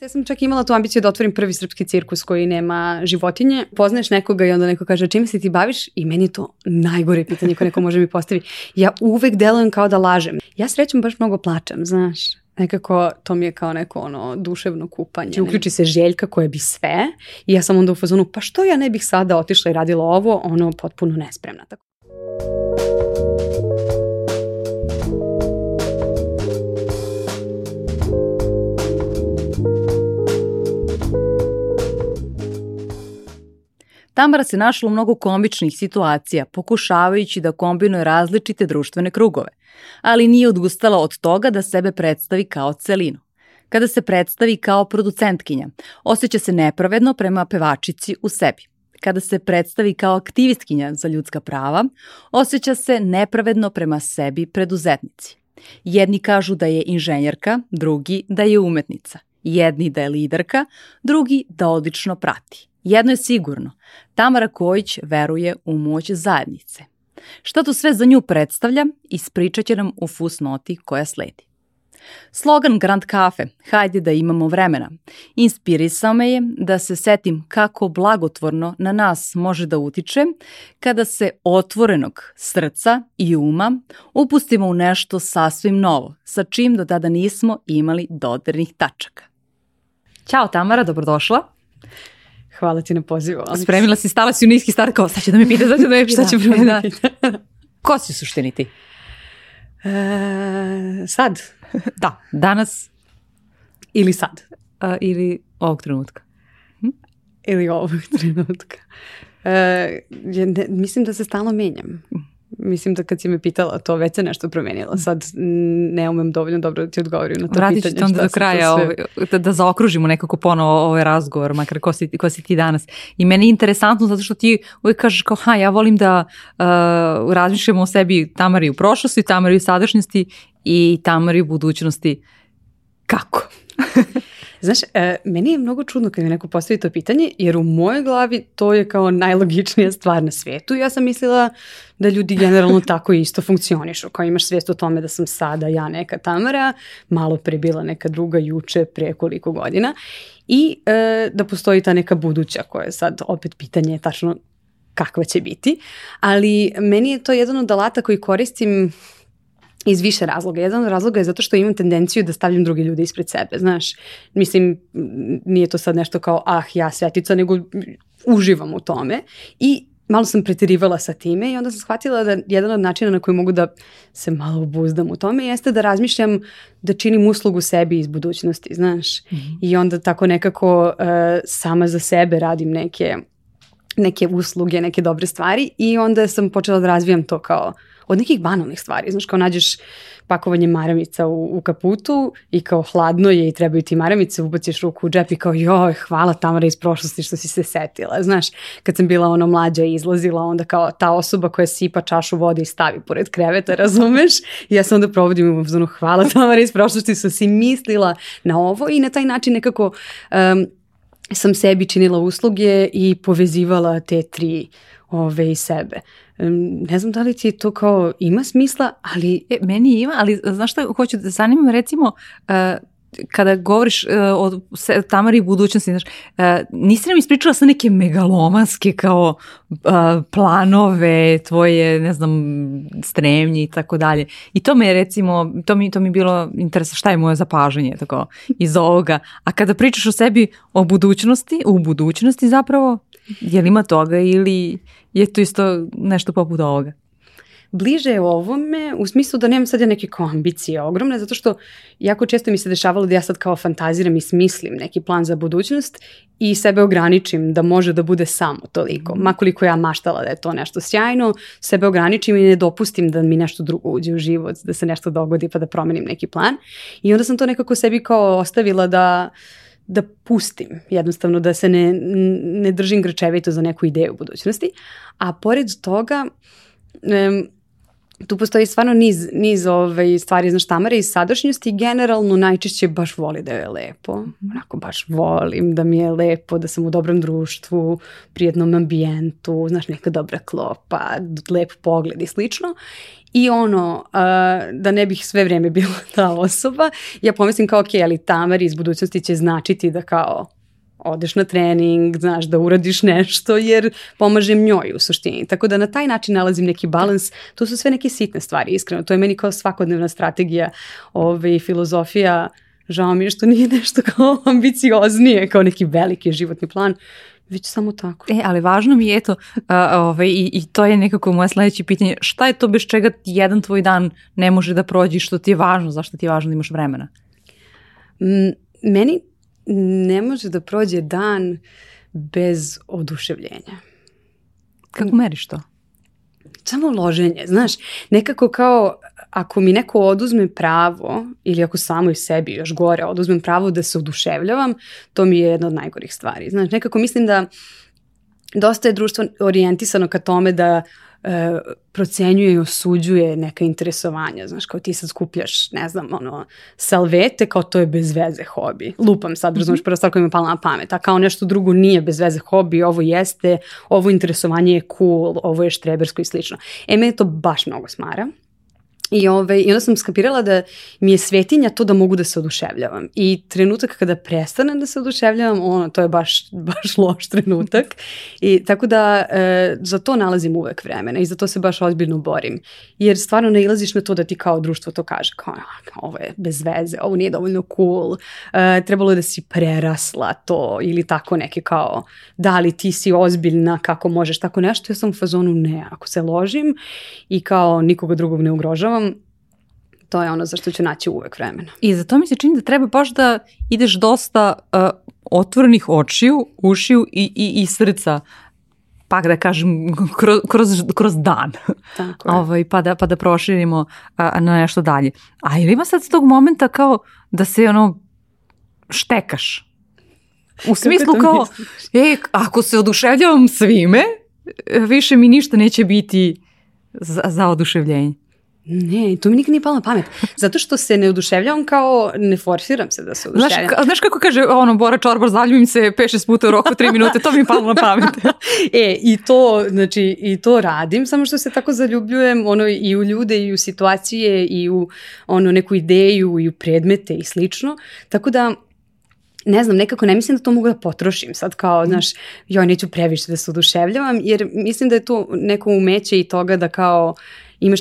Ja sam čak imala tu ambiciju da otvorim prvi srpski cirkus koji nema životinje. Poznaješ nekoga i onda neko kaže čime se ti baviš i meni je to najgore pitanje koje neko može mi postaviti. Ja uvek delujem kao da lažem. Ja srećom baš mnogo plačem, znaš. Nekako to mi je kao neko ono duševno kupanje. Či uključi se željka koja bi sve i ja sam onda u fazonu pa što ja ne bih sada otišla i radila ovo, ono potpuno nespremna. Tako. Tamara se našla u mnogo komičnih situacija, pokušavajući da kombinuje različite društvene krugove, ali nije odustala od toga da sebe predstavi kao celinu. Kada se predstavi kao producentkinja, osjeća se nepravedno prema pevačici u sebi. Kada se predstavi kao aktivistkinja za ljudska prava, osjeća se nepravedno prema sebi preduzetnici. Jedni kažu da je inženjerka, drugi da je umetnica. Jedni da je liderka, drugi da odlično prati. Jedno je sigurno, Tamara Kojić veruje u moć zajednice. Šta to sve za nju predstavlja, ispričat će nam u fusnoti koja sledi. Slogan Grand Cafe, hajde da imamo vremena, inspirisao me je da se setim kako blagotvorno na nas može da utiče kada se otvorenog srca i uma upustimo u nešto sasvim novo, sa čim do tada nismo imali dodirnih tačaka. Ćao Tamara, dobrodošla. Hvala ti na pozivu. Ali... Spremila si, stala si u niski start, kao sad će da me pita, sad će da me šta će da, da. Ko si u suštini ti? E, sad? da, danas. Ili sad? A, ili ovog trenutka. Hm? Ili ovog trenutka. E, ne, mislim da se stalno menjam. Mislim da kad si me pitala to već se nešto promenilo. Sad ne umem dovoljno dobro da ti odgovorim na to Vratit pitanje. Vratit ću onda do kraja sve... ovaj, da, da zaokružimo nekako ponovo ovaj razgovor, makar ko si, ko si ti danas. I meni je interesantno zato što ti uvijek kažeš kao ha, ja volim da uh, razmišljamo o sebi tamari u prošlosti, tamari u sadašnjosti i tamari u budućnosti. Kako? Znaš, e, meni je mnogo čudno kad mi neko postavi to pitanje, jer u mojoj glavi to je kao najlogičnija stvar na svetu. Ja sam mislila da ljudi generalno tako isto funkcionišu, kao imaš svijest o tome da sam sada ja neka Tamara, malo pre bila neka druga juče pre koliko godina i e, da postoji ta neka buduća koja je sad opet pitanje tačno kakva će biti, ali meni je to jedan od alata koji koristim iz više razloga. Jedan od razloga je zato što imam tendenciju da stavljam druge ljude ispred sebe, znaš. Mislim, nije to sad nešto kao, ah, ja svetica, nego uživam u tome i malo sam pretirivala sa time i onda sam shvatila da jedan od načina na koji mogu da se malo obuzdam u tome jeste da razmišljam da činim uslugu sebi iz budućnosti, znaš. Mm -hmm. I onda tako nekako uh, sama za sebe radim neke neke usluge, neke dobre stvari i onda sam počela da razvijam to kao od nekih banalnih stvari. Znaš, kao nađeš pakovanje maramica u, u kaputu i kao hladno je i trebaju ti maramice, ubaciš ruku u džep i kao joj, hvala Tamara iz prošlosti što si se setila. Znaš, kad sam bila ono mlađa i izlazila, onda kao ta osoba koja sipa čašu vode i stavi pored kreveta, razumeš? I ja se onda provodim u zonu hvala Tamara iz prošlosti što si mislila na ovo i na taj način nekako um, sam sebi činila usluge i povezivala te tri ove i sebe ne znam da li ti to kao ima smisla, ali... E, meni ima, ali znaš šta hoću da zanimam, recimo, uh, kada govoriš uh, o Tamari budućnosti, znaš, uh, nisi nam ispričala sa neke megalomanske kao uh, planove, tvoje, ne znam, stremnje i tako dalje. I to me je recimo, to mi, to mi bilo interesa, šta je moje zapažanje tako, iz ovoga. A kada pričaš o sebi o budućnosti, u budućnosti zapravo, je li ima toga ili je to isto nešto poput ovoga? bliže je ovome u smislu da nemam sad ja neke kao ambicije ogromne, zato što jako često mi se dešavalo da ja sad kao fantaziram i smislim neki plan za budućnost i sebe ograničim da može da bude samo toliko. Mhm. Makoliko ja maštala da je to nešto sjajno, sebe ograničim i ne dopustim da mi nešto drugo uđe u život, da se nešto dogodi pa da promenim neki plan. I onda sam to nekako sebi kao ostavila da da pustim, jednostavno da se ne, ne držim grčevito za neku ideju u budućnosti. A pored toga, um, tu postoji stvarno niz, niz ovaj, stvari, znaš, Tamara iz sadašnjosti generalno najčešće baš voli da je lepo. Onako baš volim da mi je lepo, da sam u dobrom društvu, prijednom ambijentu, znaš, neka dobra klopa, lep pogled i slično. I ono, uh, da ne bih sve vrijeme bila ta osoba, ja pomislim kao, ok, ali Tamara iz budućnosti će značiti da kao odeš na trening, znaš, da uradiš nešto, jer pomažem njoj u suštini. Tako da na taj način nalazim neki balans. To su sve neke sitne stvari, iskreno. To je meni kao svakodnevna strategija ovaj, filozofija. Žao mi je što nije nešto kao ambicioznije, kao neki veliki životni plan već samo tako. E, ali važno mi je eto, uh, ovaj, i, i to je nekako moje sledeće pitanje, šta je to bez čega jedan tvoj dan ne može da prođe što ti je važno, zašto ti je važno da imaš vremena? Meni ne može da prođe dan bez oduševljenja. Kako meriš to? Samo loženje, znaš, nekako kao ako mi neko oduzme pravo ili ako samo i sebi još gore oduzmem pravo da se oduševljavam, to mi je jedna od najgorih stvari. Znaš, nekako mislim da dosta je društvo orijentisano ka tome da e, procenjuje i osuđuje neka interesovanja, znaš, kao ti sad skupljaš, ne znam, ono, salvete, kao to je bez veze hobi. Lupam sad, mm -hmm. razumiješ, prva stvar koja mi je pala na pamet, a kao nešto drugo nije bez veze hobi, ovo jeste, ovo interesovanje je cool, ovo je štrebersko i slično. E, mene to baš mnogo smara. I, ove, ovaj, I onda sam skapirala da mi je svetinja to da mogu da se oduševljavam. I trenutak kada prestanem da se oduševljavam, ono, to je baš, baš loš trenutak. I tako da e, za to nalazim uvek vremena i za to se baš ozbiljno borim. Jer stvarno ne ilaziš na to da ti kao društvo to kaže, kao, ovo je bez veze, ovo nije dovoljno cool, e, trebalo je da si prerasla to ili tako neke kao, da li ti si ozbiljna, kako možeš tako nešto. Ja sam u fazonu ne, ako se ložim i kao nikoga drugog ne ugrožavam, vam, to je ono za što ću naći uvek vremena. I za to mi se čini da treba baš da ideš dosta uh, otvorenih očiju, ušiju i, i, i srca pa da kažem, kroz, kroz, kroz dan. Tako je. Ovaj, pa, da, pa da proširimo a, na nešto dalje. A ili ima sad s tog momenta kao da se ono štekaš? U smislu kao, e, ako se oduševljavam svime, više mi ništa neće biti za, za oduševljenje. Ne, to mi nikad nije palo na pamet. Zato što se ne oduševljavam kao, ne forsiram se da se oduševljam. Znaš, znaš kako kaže ono, Bora Čorbar, zaljubim se 5-6 puta u roku 3 minute, to mi je palo na pamet. e, i to, znači, i to radim, samo što se tako zaljubljujem ono, i u ljude, i u situacije, i u ono, neku ideju, i u predmete i slično. Tako da, ne znam, nekako ne mislim da to mogu da potrošim sad kao, mm. znaš, joj, neću previše da se oduševljavam, jer mislim da je to neko umeće i toga da kao imaš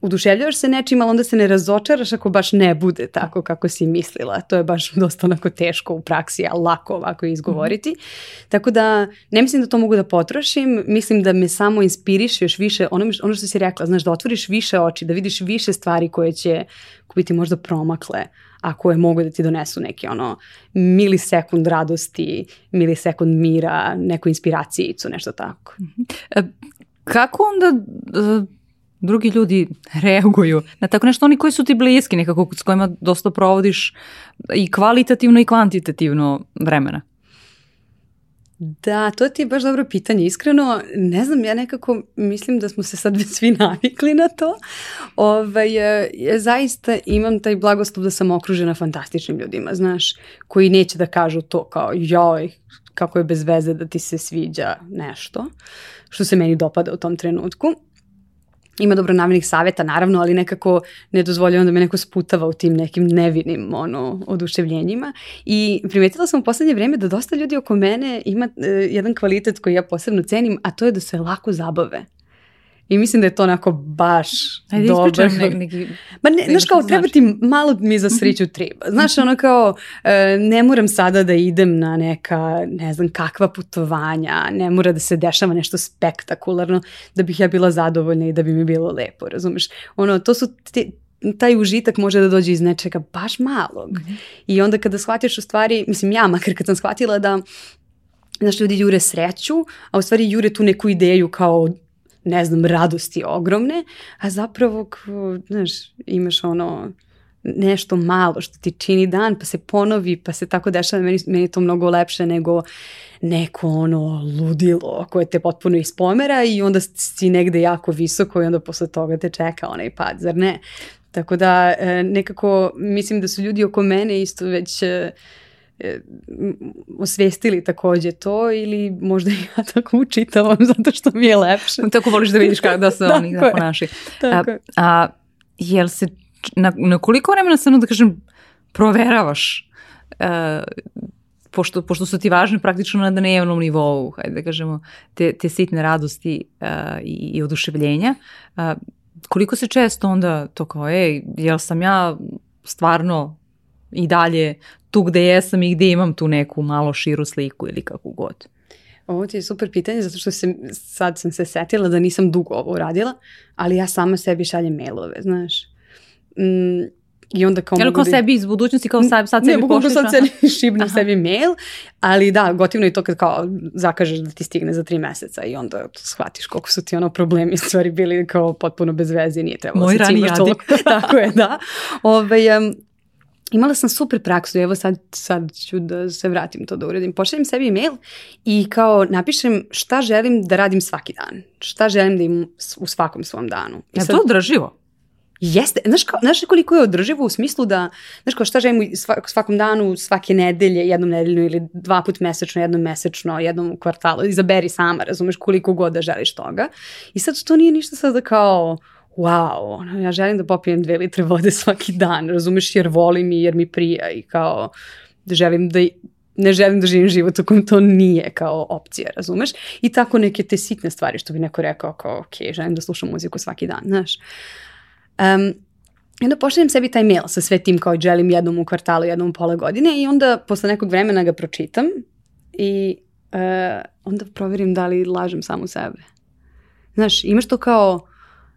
oduševljavaš se nečim, ali onda se ne razočaraš ako baš ne bude tako kako si mislila. To je baš dosta onako teško u praksi, ali lako ovako izgovoriti. Mm -hmm. Tako da ne mislim da to mogu da potrošim, mislim da me samo inspiriše još više, ono, ono što si rekla, znaš, da otvoriš više oči, da vidiš više stvari koje će biti možda promakle, a koje mogu da ti donesu neki ono milisekund radosti, milisekund mira, neku inspiracijicu, nešto tako. Mm -hmm. Kako onda drugi ljudi reaguju na tako nešto, oni koji su ti bliski nekako s kojima dosta provodiš i kvalitativno i kvantitativno vremena? Da, to ti je baš dobro pitanje. Iskreno, ne znam, ja nekako mislim da smo se sad već svi navikli na to. Ovaj, ja zaista imam taj blagoslov da sam okružena fantastičnim ljudima, znaš, koji neće da kažu to kao joj, kako je bez veze da ti se sviđa nešto, što se meni dopada u tom trenutku ima dobronamernih saveta naravno, ali nekako ne dozvoljavam da me neko sputava u tim nekim nevinim ono, oduševljenjima. I primetila sam u poslednje vreme da dosta ljudi oko mene ima uh, jedan kvalitet koji ja posebno cenim, a to je da se lako zabave. I mislim da je to onako baš Ajde, dobro. Ne, neki, Ma ne, znaš kao, treba ti malo mi za sriću mhm. treba. Znaš, ono kao, e, ne moram sada da idem na neka, ne znam, kakva putovanja, ne mora da se dešava nešto spektakularno da bih ja bila zadovoljna i da bi mi bilo lepo, razumeš? Ono, to su ti, taj užitak može da dođe iz nečega baš malog. Mm -hmm. I onda kada shvatiš u stvari, mislim ja makar kad sam shvatila da Znaš, ljudi jure sreću, a u stvari jure tu neku ideju kao ne znam, radosti ogromne, a zapravo, znaš, imaš ono nešto malo što ti čini dan, pa se ponovi, pa se tako dešava, meni, meni je to mnogo lepše nego neko ono ludilo koje te potpuno ispomera i onda si negde jako visoko i onda posle toga te čeka onaj pad, zar ne? Tako da e, nekako mislim da su ljudi oko mene isto već e, osvestili takođe to ili možda ja tako učitavam zato što mi je lepše. Tako voliš da vidiš kako da se oni da ponašaju. A, a jel se, na, na koliko vremena samo da kažem proveravaš uh, pošto, pošto su ti važne praktično na dnevnom nivou, hajde da kažemo, te, te sitne radosti uh, i, i oduševljenja, uh, koliko se često onda to kao, ej, jel sam ja stvarno i dalje tu gde jesam i gde imam tu neku malo širu sliku ili kako god? Ovo ti je super pitanje zato što se, sad sam se setila da nisam dugo ovo uradila, ali ja sama sebi šaljem mailove, znaš. Mm, I onda kao Jel kao da... sebi iz budućnosti, kao sad, sad sebi pošliš? Ne, mogu sad sebi šibnem sebi mail, ali da, gotivno je to kad kao zakažeš da ti stigne za tri meseca i onda shvatiš koliko su ti ono problemi stvari bili kao potpuno bez veze, nije trebalo Moj da se cimaš toliko. Tako je, da. Ove, ovaj, um, imala sam super praksu, evo sad, sad ću da se vratim to da uradim. Pošaljem sebi mail i kao napišem šta želim da radim svaki dan. Šta želim da imam u svakom svom danu. I sad, je to održivo? Jeste, znaš, kao, znaš koliko je održivo u smislu da, znaš kao šta želim svakom danu, svake nedelje, jednom nedeljnu ili dva put mesečno, jednom mesečno, jednom u kvartalu, izaberi sama, razumeš koliko god da želiš toga. I sad to nije ništa sada kao, wow, ono, ja želim da popijem dve litre vode svaki dan, razumeš, jer volim i jer mi prija i kao da želim da ne želim da živim život u kojem to nije kao opcija, razumeš? I tako neke te sitne stvari što bi neko rekao kao, ok, želim da slušam muziku svaki dan, znaš. Um, I onda pošaljem sebi taj mail sa sve tim kao želim jednom u kvartalu, jednom u pola godine i onda posle nekog vremena ga pročitam i uh, onda proverim da li lažem samu sebe. Znaš, imaš to kao,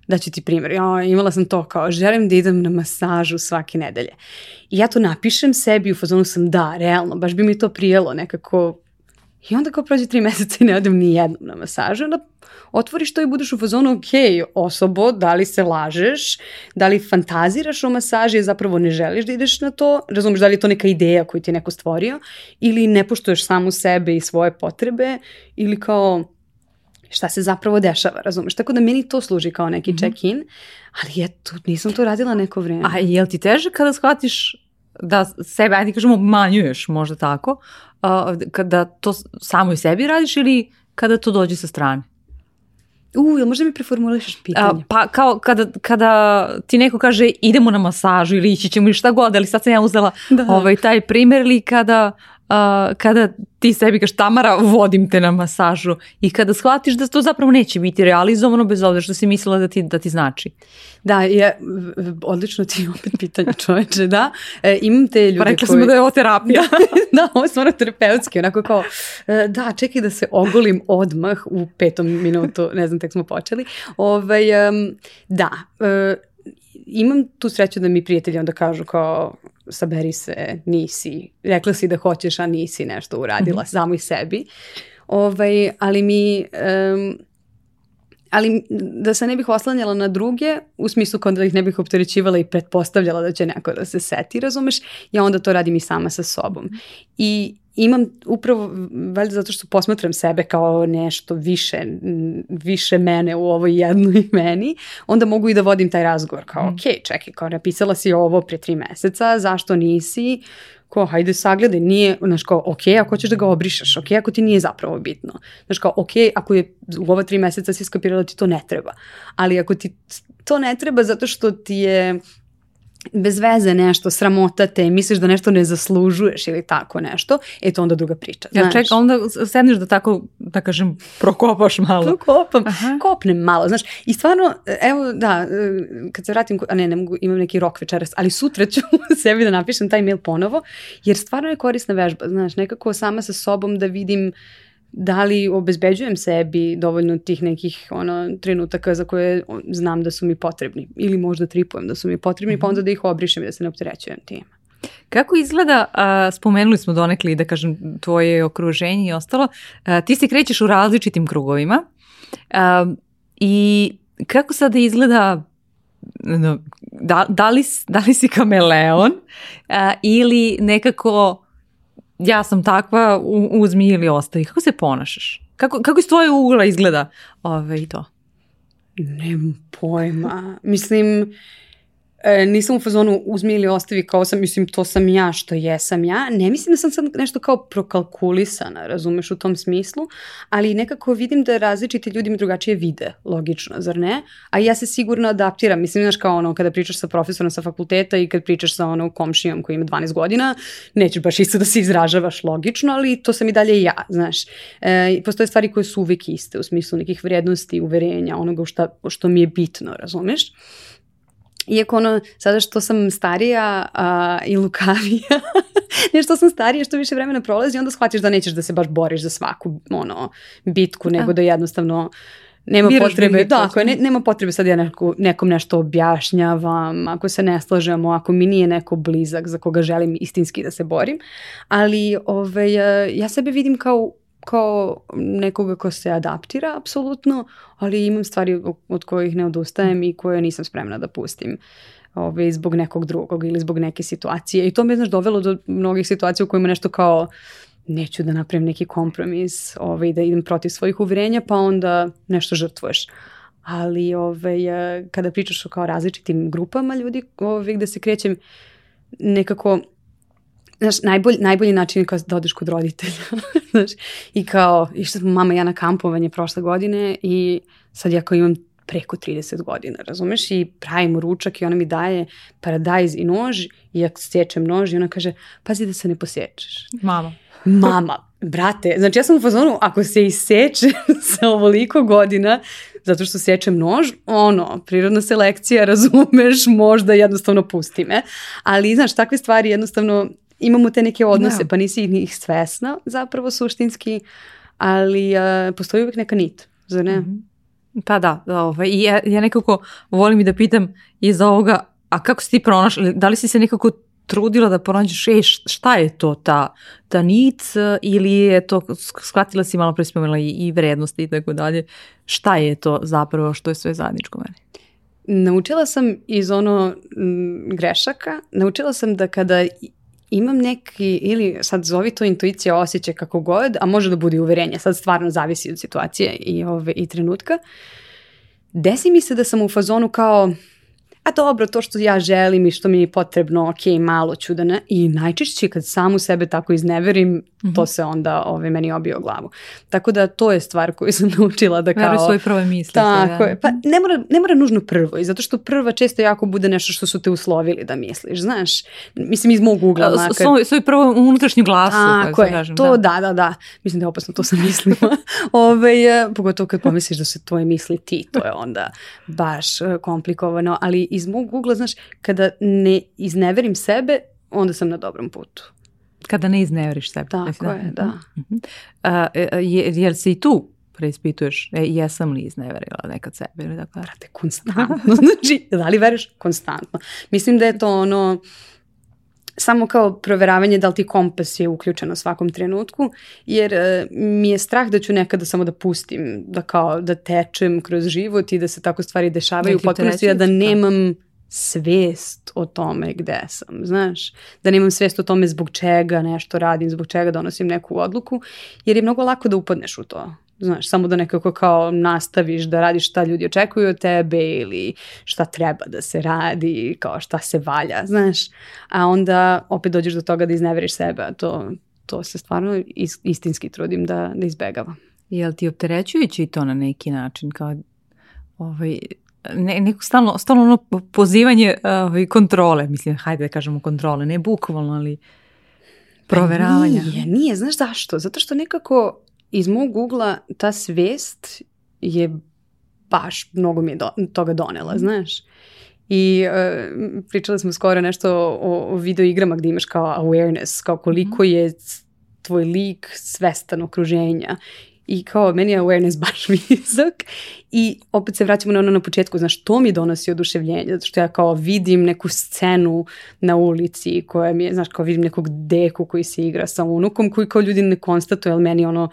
da ću ti primjer, ja, imala sam to kao, želim da idem na masažu svake nedelje. I ja to napišem sebi, u fazonu sam da, realno, baš bi mi to prijelo nekako I onda kao prođe tri meseca i ne odem ni jednom na masažu, onda otvoriš to i budeš u fazonu, ok, osobo, da li se lažeš, da li fantaziraš o masaži, zapravo ne želiš da ideš na to, razumeš da li je to neka ideja koju ti je neko stvorio, ili ne poštuješ samu sebe i svoje potrebe, ili kao šta se zapravo dešava, razumeš? Tako da meni to služi kao neki mm -hmm. check-in, ali eto, nisam to radila neko vreme. A je li ti teže kada shvatiš da sebe, ajde kažemo, manjuješ možda tako, uh, kada to samo i sebi radiš ili kada to dođe sa strane? U, ili možda mi preformulišeš pitanje? A, pa kao kada, kada ti neko kaže idemo na masažu ili ići ćemo ili šta god, ali sad sam ja uzela da. ovaj, taj primjer ili kada uh, kada ti sebi kaš Tamara, vodim te na masažu i kada shvatiš da to zapravo neće biti realizovano bez obzira što si mislila da ti, da ti znači. Da, je, odlično ti opet pitanje čoveče, da. E, imam te ljude Pa rekla koji... smo da je ovo terapija. da, ovo je stvarno terapeutski, onako kao, e, da, čekaj da se ogolim odmah u petom minutu, ne znam, tek smo počeli. Ovaj, um, da, uh, imam tu sreću da mi prijatelji onda kažu kao saberi se, nisi, rekla si da hoćeš, a nisi nešto uradila mm -hmm. samo i sebi. Ovaj, ali mi, um, ali da se ne bih oslanjala na druge, u smislu kao da ih ne bih opterećivala i pretpostavljala da će neko da se seti, razumeš, ja onda to radim i sama sa sobom. I imam upravo, valjda zato što posmatram sebe kao nešto više, više mene u ovoj jednoj meni, onda mogu i da vodim taj razgovor kao, mm. ok, čekaj, kao napisala si ovo pre tri meseca, zašto nisi, kao, hajde sagledaj, nije, znaš, kao, ok, ako ćeš da ga obrišeš, ok, ako ti nije zapravo bitno. Znaš, kao, ok, ako je u ova tri meseca si skapirala da ti to ne treba. Ali ako ti to ne treba zato što ti je bez veze nešto, sramota te, misliš da nešto ne zaslužuješ ili tako nešto, e to onda druga priča. Ja čekaj, onda sedneš da tako, da kažem, prokopaš malo. Prokopam, Aha. kopnem malo, znaš. I stvarno, evo, da, kad se vratim, a ne, ne mogu, imam neki rok večeras, ali sutra ću sebi da napišem taj mail ponovo, jer stvarno je korisna vežba, znaš, nekako sama sa sobom da vidim uh, da li obezbeđujem sebi dovoljno tih nekih ono, trenutaka za koje znam da su mi potrebni ili možda tripujem da su mi potrebni mm -hmm. pa onda da ih obrišem i da se ne opterećujem tim. Kako izgleda, a, spomenuli smo donekli da kažem tvoje okruženje i ostalo, a, ti se krećeš u različitim krugovima a, i kako sada izgleda no, da, da, li, da li si kameleon a, ili nekako ja sam takva, uzmi ili ostavi. Kako se ponašaš? Kako, kako iz tvoje ugla izgleda ove, i to? Nemam pojma. Mislim, e, nisam u fazonu uzmi ili ostavi kao sam, mislim to sam ja što jesam ja. Ne mislim da sam sad nešto kao prokalkulisana, razumeš u tom smislu, ali nekako vidim da različiti ljudi mi drugačije vide, logično, zar ne? A ja se sigurno adaptiram, mislim, znaš kao ono, kada pričaš sa profesorom sa fakulteta i kad pričaš sa ono komšijom koji ima 12 godina, nećeš baš isto da se izražavaš logično, ali to sam i dalje ja, znaš. E, postoje stvari koje su uvek iste, u smislu nekih vrednosti, uverenja, onoga šta, što mi je bitno, razumeš? Iako ono, sada što sam starija a, i lukavija, nešto sam starija, što više vremena prolazi, onda shvatiš da nećeš da se baš boriš za svaku ono, bitku, nego A. da jednostavno nema Biraš potrebe, da, ako je, ne, nema potrebe sad ja neku, nekom nešto objašnjavam, ako se ne slažemo, ako mi nije neko blizak za koga želim istinski da se borim, ali ovaj, ja sebe vidim kao kao nekoga ko se adaptira, apsolutno, ali imam stvari od kojih ne odustajem i koje nisam spremna da pustim ovaj, zbog nekog drugog ili zbog neke situacije. I to me, znaš, dovelo do mnogih situacija u kojima nešto kao neću da napravim neki kompromis, ovaj, da idem protiv svojih uverenja, pa onda nešto žrtvuješ. Ali ovaj, kada pričaš o kao različitim grupama ljudi, ovaj, gde se krećem nekako znaš, najbolj, najbolji način je kao da odeš kod roditelja, znaš, i kao, išla smo mama ja na kampovanje prošle godine i sad ja kao imam preko 30 godina, razumeš, i pravim ručak i ona mi daje paradajz i nož i ja sečem nož i ona kaže, pazi da se ne posječeš. Mama. Mama, brate, znači ja sam u fazonu, ako se iseče sa ovoliko godina, zato što sečem nož, ono, prirodna selekcija, razumeš, možda jednostavno pusti me, ali znaš, takve stvari jednostavno imamo te neke odnose, da. pa nisi ih svesna zapravo suštinski, ali uh, postoji uvijek neka nit, zar ne? Mm -hmm. Pa da, da ovaj, i ja, ja nekako volim i da pitam iz ovoga, a kako si ti pronašla, da li si se nekako trudila da pronađeš e, šta je to ta, ta nit ili je to, shvatila si malo prespomenula i, i vrednosti i tako dalje, šta je to zapravo što je sve zajedničko meni? Naučila sam iz ono m, grešaka, naučila sam da kada imam neki, ili sad zovi to intuicija, osjećaj kako god, a može da bude uverenje, sad stvarno zavisi od situacije i, ove, i trenutka. Desi mi se da sam u fazonu kao, a dobro, to što ja želim i što mi je potrebno, ok, malo ću da ne, i najčešće kad samu sebe tako izneverim, mm -hmm. to se onda ove, meni obio glavu. Tako da to je stvar koju sam naučila da kao... Veruj svoje prve misli. Tako da. je, pa ne mora, ne mora nužno prvo, i zato što prva često jako bude nešto što su te uslovili da misliš, znaš, mislim iz mog ugla. Makar. Svoj, svoj prvo unutrašnju glasu. Tako je, kažem, to da. da, da, da. Mislim da je opasno, to sam mislila. Ove, pogotovo kad pomisliš da se tvoje misli ti, to je onda baš e, komplikovano, ali iz mog ugla, znaš, kada ne izneverim sebe, onda sam na dobrom putu. Kada ne izneveriš sebe. Tako da. je, da. Uh -huh. A, je, jel se i tu preispituješ, e, jesam li izneverila nekad sebe ili dakle? Brate, konstantno. znači, da li veriš? Konstantno. Mislim da je to ono, samo kao proveravanje da li ti kompas je uključen u svakom trenutku, jer e, mi je strah da ću nekada samo da pustim, da kao da tečem kroz život i da se tako stvari dešavaju u potpunosti, da, da. nemam svest o tome gde sam, znaš, da nemam svest o tome zbog čega nešto radim, zbog čega donosim neku odluku, jer je mnogo lako da upadneš u to znaš, samo da nekako kao nastaviš da radiš šta ljudi očekuju od tebe ili šta treba da se radi, kao šta se valja, znaš, a onda opet dođeš do toga da izneveriš sebe, a to, to se stvarno istinski trudim da, da izbegavam. Jel ti opterećujući to na neki način, kao ovaj, ne, neko stalno, stalno ono pozivanje ovaj, kontrole, mislim, hajde da kažemo kontrole, ne bukvalno, ali proveravanja. Pa nije, nije, znaš zašto? Zato što nekako iz mog ugla ta svest je baš mnogo mi je do, toga donela, mm. znaš. I uh, pričali smo skoro nešto o, o video igrama gde imaš kao awareness, kao koliko mm. je tvoj lik svestan okruženja i kao meni je awareness baš visok i opet se vraćamo na ono na početku, znaš, to mi donosi oduševljenje, zato što ja kao vidim neku scenu na ulici koja mi je, znaš, kao vidim nekog deku koji se igra sa unukom koji kao ljudi ne konstatuje, ali meni ono,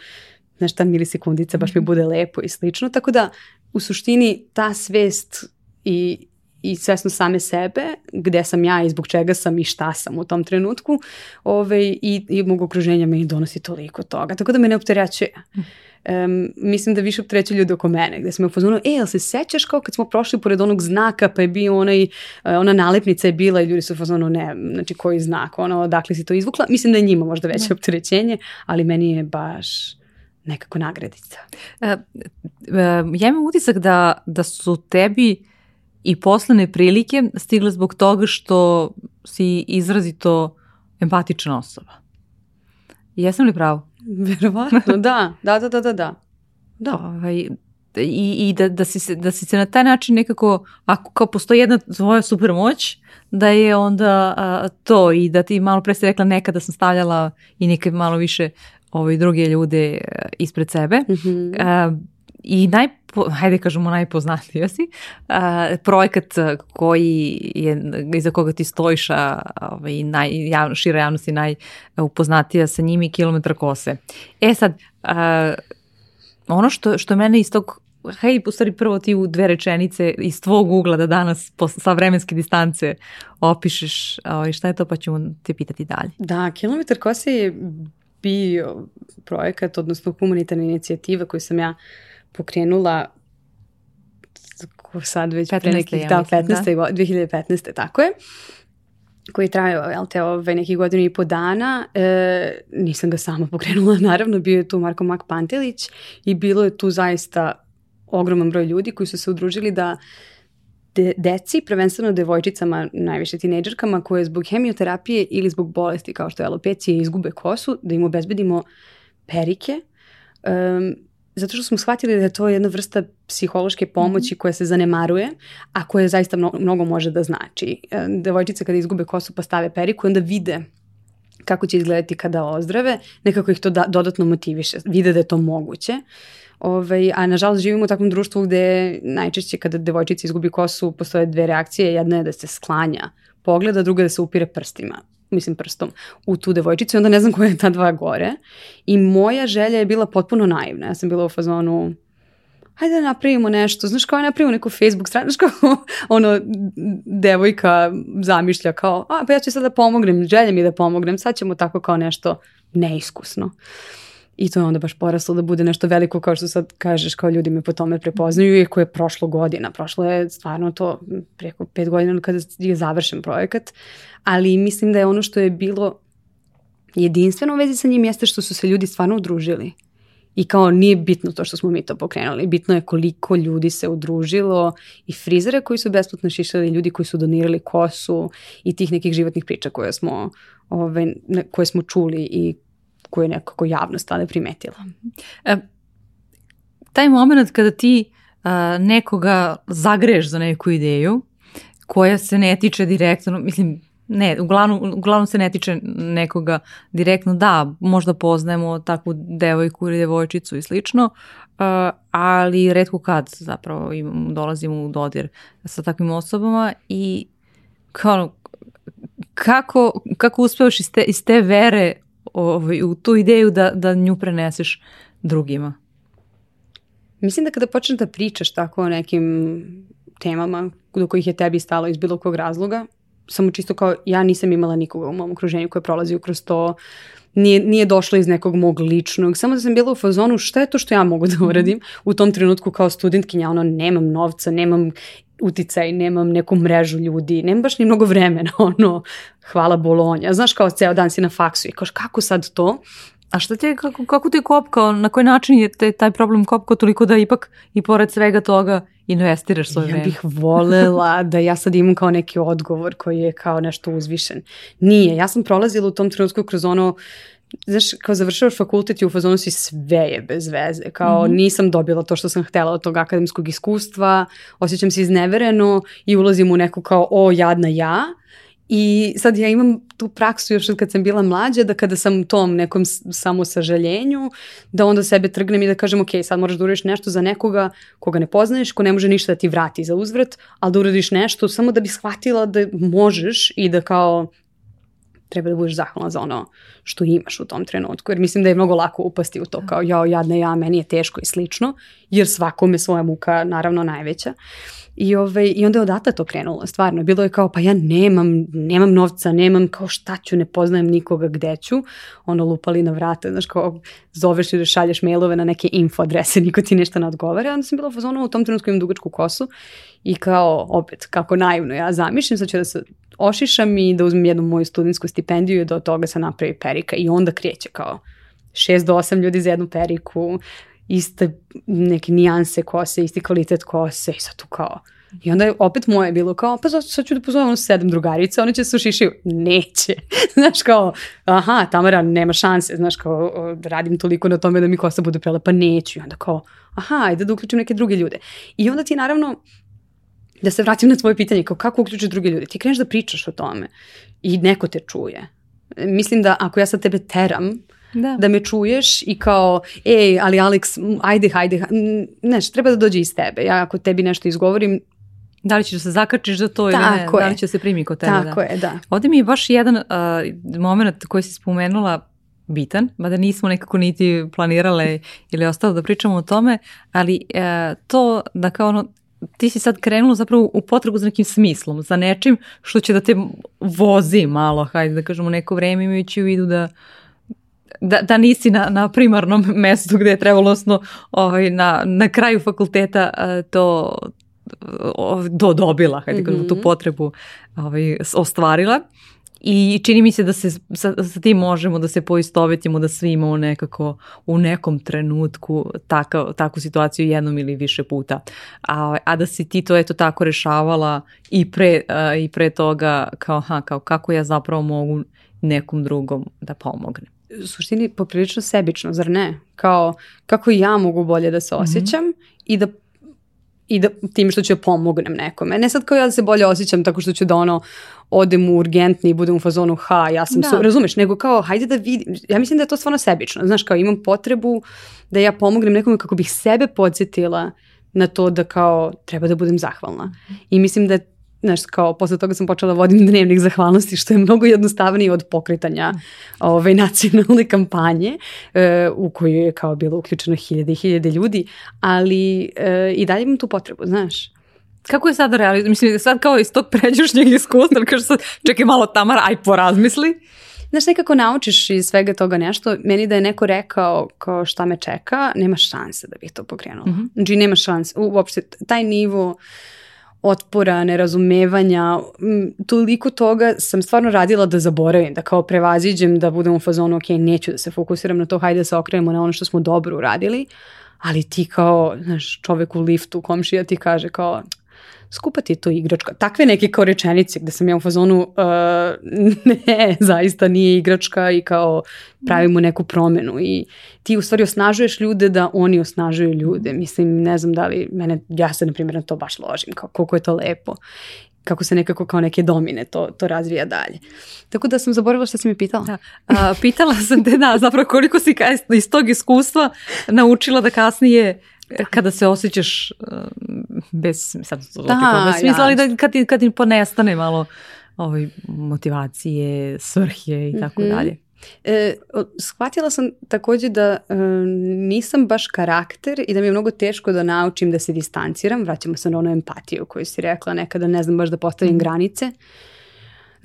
znaš, ta milisekundica baš mi mhm. bude lepo i slično, tako da u suštini ta svest i i svesno same sebe, gde sam ja i zbog čega sam i šta sam u tom trenutku ove, i, i mog okruženja meni donosi toliko toga, tako da me ne opterećuje. Um, mislim da više opterećuje ljudi oko mene, gde sam me upoznala, e, jel se sećaš kao kad smo prošli pored onog znaka, pa je bio onaj, ona nalepnica je bila i ljudi su upoznali, ne, znači koji znak, ono, odakle si to izvukla. Mislim da je njima možda veće da. opterećenje, ali meni je baš nekako nagradica. E, e, ja imam utisak da, da su tebi i poslane prilike stigle zbog toga što si izrazito empatična osoba. Jesam li pravo? Verovatno, da. Da, da, da, da, da. Da. Ovaj, i, i da, da, si se, da si se na taj način nekako, ako kao postoji jedna tvoja super moć, da je onda a, to i da ti malo pre si rekla nekada sam stavljala i neke malo više ovaj, druge ljude ispred sebe. Mm -hmm. a, I naj, hajde kažemo najpoznatija si, a, projekat koji je, iza koga ti stojiš, a, ovaj, naj, javno, šira javnost i najupoznatija sa njimi kilometra kose. E sad, a, ono što, što mene iz tog hej, u stvari prvo ti u dve rečenice iz tvog ugla da danas sa vremenske distance opišeš ovaj, šta je to pa ćemo te pitati dalje. Da, kilometar kose je bio projekat, odnosno humanitarna inicijativa koju sam ja pokrenula sad već 15, pre nekih, ja da, 15. Da. 2015. tako je koji trajao jel te, ove, nekih godina i po dana. E, nisam ga sama pokrenula, naravno, bio je tu Marko Mak Pantelić i bilo je tu zaista ogroman broj ljudi koji su se udružili da de, deci, prvenstveno devojčicama, najviše tinejdžerkama, koje zbog hemioterapije ili zbog bolesti kao što je alopecija izgube kosu, da im obezbedimo perike, um, zato što smo shvatili da je to jedna vrsta psihološke pomoći mm -hmm. koja se zanemaruje, a koja zaista mnogo, mnogo može da znači. Devojčice kada izgube kosu pa stave periku, onda vide kako će izgledati kada ozdrave, nekako ih to da, dodatno motiviše, vide da je to moguće. Ovaj, a nažalost živimo u takvom društvu gde najčešće kada devojčica izgubi kosu postoje dve reakcije. Jedna je da se sklanja pogleda, druga je da se upire prstima mislim prstom, u tu devojčicu i onda ne znam koja je ta dva gore. I moja želja je bila potpuno naivna. Ja sam bila u fazonu, hajde da napravimo nešto, znaš kao napravimo neku Facebook stranu, znaš kao ono, devojka zamišlja kao, a pa ja ću sad da pomognem, želja mi da pomognem, sad ćemo tako kao nešto neiskusno. I to je onda baš poraslo da bude nešto veliko kao što sad kažeš, kao ljudi me po tome prepoznaju i koje je prošlo godina. Prošlo je stvarno to preko pet godina kada je završen projekat, ali mislim da je ono što je bilo jedinstveno u vezi sa njim jeste što su se ljudi stvarno udružili. I kao nije bitno to što smo mi to pokrenuli, bitno je koliko ljudi se udružilo i frizere koji su besplatno šišali, ljudi koji su donirali kosu i tih nekih životnih priča koje smo, ove, koje smo čuli i koje je nekako javnost tada primetila. E, taj moment kada ti a, nekoga zagreš za neku ideju koja se ne tiče direktno, mislim, ne, uglavnom, uglavnom se ne tiče nekoga direktno, da, možda poznajemo takvu devojku ili devojčicu i slično, uh, ali redko kad zapravo imam, dolazimo u dodir sa takvim osobama i kao, kako, kako uspevaš iz te, iz te vere ovaj, u tu ideju da, da nju preneseš drugima? Mislim da kada počneš da pričaš tako o nekim temama do kojih je tebi stalo iz bilo kog razloga, samo čisto kao ja nisam imala nikoga u mom okruženju koji je prolazio kroz to, nije, nije došlo iz nekog mog ličnog, samo da sam bila u fazonu šta je to što ja mogu da mhm. uradim u tom trenutku kao studentkinja, ono nemam novca, nemam uticaj, nemam neku mrežu ljudi, nemam baš ni mnogo vremena, ono, hvala Bolonja, znaš kao ceo dan si na faksu i kao kako sad to? A šta te, kako, kako te kopkao, na koji način je te, taj problem kopkao toliko da ipak i pored svega toga investiraš svoje vreme? Ja bih volela da ja sad imam kao neki odgovor koji je kao nešto uzvišen. Nije, ja sam prolazila u tom trenutku kroz ono znaš, kao završavaš fakultet i u fazonu si sve je bez veze, kao mm -hmm. nisam dobila to što sam htela od tog akademskog iskustva, osjećam se iznevereno i ulazim u neku kao o jadna ja I sad ja imam tu praksu još od kad sam bila mlađa, da kada sam u tom nekom samosažaljenju, da onda sebe trgnem i da kažem, ok, sad moraš da uradiš nešto za nekoga koga ne poznaješ, ko ne može ništa da ti vrati za uzvrat, ali da uradiš nešto samo da bi shvatila da možeš i da kao treba da budeš zahvalna za ono što imaš u tom trenutku, jer mislim da je mnogo lako upasti u to kao jao, jadne ja, meni je teško i slično, jer svakome svoja muka naravno najveća. I, ovaj, I onda je odatle to krenulo, stvarno. Bilo je kao, pa ja nemam, nemam novca, nemam kao šta ću, ne poznajem nikoga gde ću. Ono, lupali na vrata, znaš, kao zoveš i da šalješ mailove na neke info adrese, niko ti nešto ne odgovara. Onda sam bila fazonu, u tom trenutku imam dugačku kosu i kao, opet, kako naivno ja zamišljam, sad ću da se ošišam i da uzmem jednu moju studentsku stipendiju i da od toga se napravi perika i onda kreće kao 6 do 8 ljudi za jednu periku, iste neke nijanse kose, isti kvalitet kose i sad tu kao I onda je opet moje bilo kao, pa sad ću da pozovem ono sedam drugarica, one će se ušišiju. Neće. znaš kao, aha, Tamara, nema šanse, znaš kao, radim toliko na tome da mi kosa bude prelepa, neću. I onda kao, aha, ajde da uključim neke druge ljude. I onda ti naravno, da se vratim na tvoje pitanje, kao kako uključiš druge ljude, ti kreneš da pričaš o tome i neko te čuje. Mislim da ako ja sad tebe teram, da. da me čuješ i kao, ej, ali Alex, ajde, ajde, znaš, treba da dođe iz tebe. Ja ako tebi nešto izgovorim, Da li ćeš da se zakačiš za to ili ne, je. da li će da se primi kod tebe. Tako da. je, da. Ovde mi je baš jedan uh, moment koji si spomenula bitan, mada nismo nekako niti planirale ili ostalo da pričamo o tome, ali uh, to da kao ono, ti si sad krenula zapravo u potrebu za nekim smislom, za nečim što će da te vozi malo, hajde da kažemo neko vreme imajući u vidu da da, da nisi na, na primarnom mestu gde je trebalo, odnosno ovaj, na, na kraju fakulteta uh, to do dobila, hajde mm -hmm. tu mhm. potrebu ovaj, ostvarila. I čini mi se da se sa, sa tim možemo da se poistovetimo da svi imamo nekako u nekom trenutku taka, takvu situaciju jednom ili više puta. A, a da si ti to eto tako rešavala i pre, a, i pre toga kao, ha, kao kako ja zapravo mogu nekom drugom da pomognem. U suštini poprilično sebično, zar ne? Kao kako ja mogu bolje da se mhm. osjećam mm -hmm. i da i da tim što ću da pomognem nekome. Ne sad kao ja da se bolje osjećam tako što ću da ono odem u urgentni i budem u fazonu ha, ja sam, da. so, razumeš, nego kao hajde da vidim, ja mislim da je to stvarno sebično, znaš, kao imam potrebu da ja pomognem nekome kako bih sebe podsjetila na to da kao treba da budem zahvalna. I mislim da je znaš, kao posle toga sam počela da vodim dnevnik zahvalnosti, što je mnogo jednostavnije od pokretanja ove ovaj, nacionalne kampanje e, u koju je kao bilo uključeno hiljade i hiljade ljudi, ali e, i dalje imam tu potrebu, znaš. Kako je sad realizam? Mislim, sad kao iz tog pređušnjeg iskustva, kaže sad, čekaj malo Tamara, aj porazmisli. Znaš, nekako naučiš iz svega toga nešto. Meni da je neko rekao kao šta me čeka, nema šanse da bih to pokrenula. Mm -hmm. Znači, nema šanse. Uopšte, taj nivo uh, otpora, nerazumevanja, toliko toga sam stvarno radila da zaboravim, da kao prevaziđem, da budem u fazonu, ok, neću da se fokusiram na to, hajde da se okrenemo na ono što smo dobro uradili, ali ti kao, znaš, čovek u liftu, komšija ti kaže kao, skupa ti je to igračka. Takve neke kao rečenice gde sam ja u fazonu uh, ne, zaista nije igračka i kao pravimo neku promenu i ti u stvari osnažuješ ljude da oni osnažuju ljude. Mislim, ne znam da li mene, ja se na primjer na to baš ložim, kao koliko je to lepo kako se nekako kao neke domine to, to razvija dalje. Tako da sam zaboravila što si mi pitala. Da. A, pitala sam te da, zapravo koliko si iz tog iskustva naučila da kasnije kada se osjećaš uh, bez, sad da, bez smisla, ali da kad ti, kad ti ponestane malo ovaj, motivacije, svrhe i tako mm -hmm. dalje. E, shvatila sam takođe da e, nisam baš karakter i da mi je mnogo teško da naučim da se distanciram. Vraćamo se na onu empatiju koju si rekla nekada, ne znam baš da postavim mm.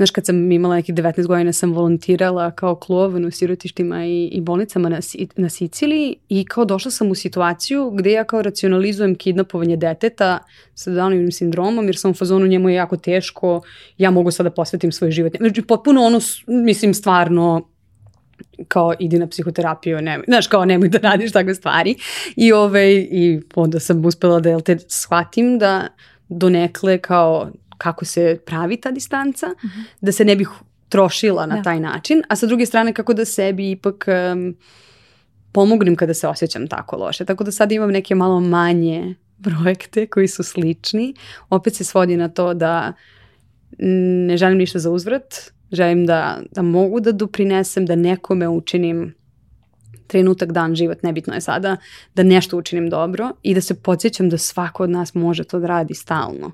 Znaš, kad sam imala nekih 19 godina sam volontirala kao klovan u sirotištima i, i bolnicama na, na Siciliji i kao došla sam u situaciju gde ja kao racionalizujem kidnapovanje deteta sa Downovim sindromom jer sam u fazonu njemu je jako teško, ja mogu sada da posvetim svoj život. Znači, potpuno ono, mislim, stvarno kao idi na psihoterapiju, nemoj, znaš, kao nemoj da radiš takve stvari. I, ovaj, i onda sam uspela da jel te shvatim da donekle kao kako se pravi ta distanca, mm -hmm. da se ne bih trošila na da. taj način, a sa druge strane kako da sebi ipak um, pomognem kada se osjećam tako loše. Tako da sad imam neke malo manje projekte koji su slični. Opet se svodi na to da ne želim ništa za uzvrat, želim da, da mogu da doprinesem, da nekome učinim trenutak, dan, život, nebitno je sada, da nešto učinim dobro i da se podsjećam da svako od nas može to da radi stalno.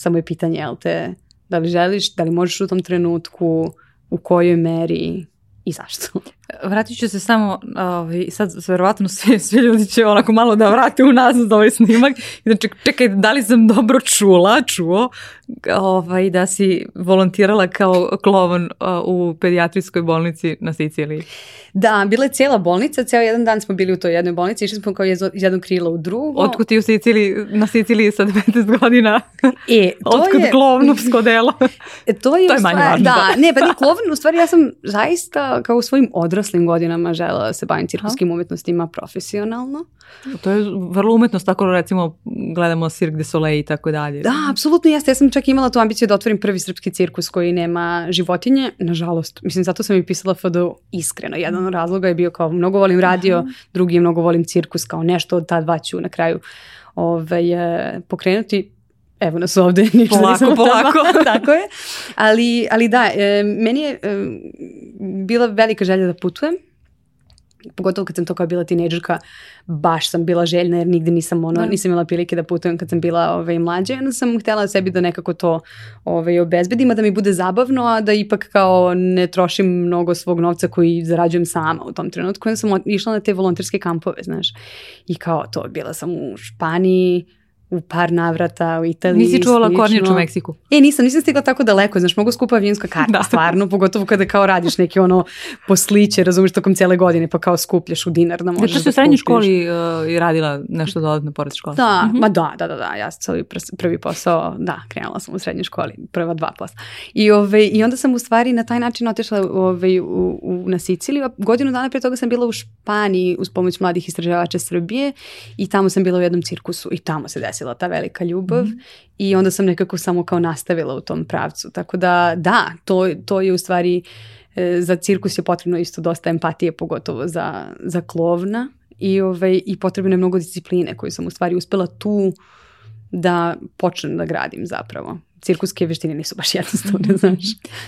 Samo je pitanje, jel te, da li želiš, da li možeš u tom trenutku, u kojoj meri i zašto. Vratit ću se samo, ovaj, sad verovatno svi, svi ljudi će onako malo da vrate u nazad ovaj snimak. Znači, čekaj, da li sam dobro čula, čuo, ovaj, da si volontirala kao klovan u pedijatrijskoj bolnici na Siciliji? Da, bila je cijela bolnica, cijel jedan dan smo bili u toj jednoj bolnici, išli smo kao iz jednog krila u drugo. Otkud ti u Siciliji, na Siciliji sa 19 godina? E, to Otkud je, klovnovsko delo? E, to je, To je u manje važno, Da, da. ne, pa ni klovn, u stvari ja sam zaista kao u svojim odraslim godinama želela da se bavim cirkuskim umetnostima profesionalno. To je vrlo umetnost, tako recimo gledamo Cirque du Soleil i tako dalje. Da, apsolutno jeste. Ja sam čak imala tu ambiciju da otvorim prvi srpski cirkus koji nema životinje. Nažalost, mislim, zato sam i pisala FDU iskreno. Jedan od razloga je bio kao mnogo volim radio, drugi je mnogo volim cirkus, kao nešto od ta dva ću na kraju ovaj, e, pokrenuti. Evo nas ovde, ništa Polako, nisam polako. Tako je. Ali, ali da, e, meni je e, bila velika želja da putujem. Pogotovo kad sam to kao bila tinejdžerka, baš sam bila željna jer nigde nisam ono, Da. nisam imala prilike da putujem kad sam bila ovaj, mlađa. Onda sam htjela sebi da nekako to ovaj, obezbedim, a da mi bude zabavno, a da ipak kao ne trošim mnogo svog novca koji zarađujem sama u tom trenutku. Onda sam išla na te volonterske kampove, znaš. I kao to, bila sam u Španiji, u par navrata, u Italiji. Nisi čuvala kornjač u Meksiku? E, nisam, nisam stigla tako daleko, znaš, mogu skupa avionska karta, Da. stvarno, pogotovo kada kao radiš neki ono posliće, razumiješ, tokom cijele godine, pa kao skupljaš u dinar da Da, možeš da si u srednjoj školi uh, i radila nešto dodatno pored škole. Da, Mhm. ma da, da, da, da, ja sam prvi posao, da, krenula sam u srednjoj školi, prva dva posla. I, ove, I onda sam u stvari na taj način otišla ove, u, u, na Siciliju, a godinu dana prije toga sam bila u Španiji uz pomoć mladih istraživača Srbije i tamo sam bila u jednom cirkusu i tamo se desila ta velika ljubav i onda sam nekako samo kao nastavila u tom pravcu. Tako da, da, to, to je u stvari, e, za cirkus je potrebno isto dosta empatije, pogotovo za, za klovna i, ovaj, i potrebno je mnogo discipline koju sam u stvari uspela tu da počnem da gradim zapravo. Cirkuske veštine nisu baš jednostavne, znaš.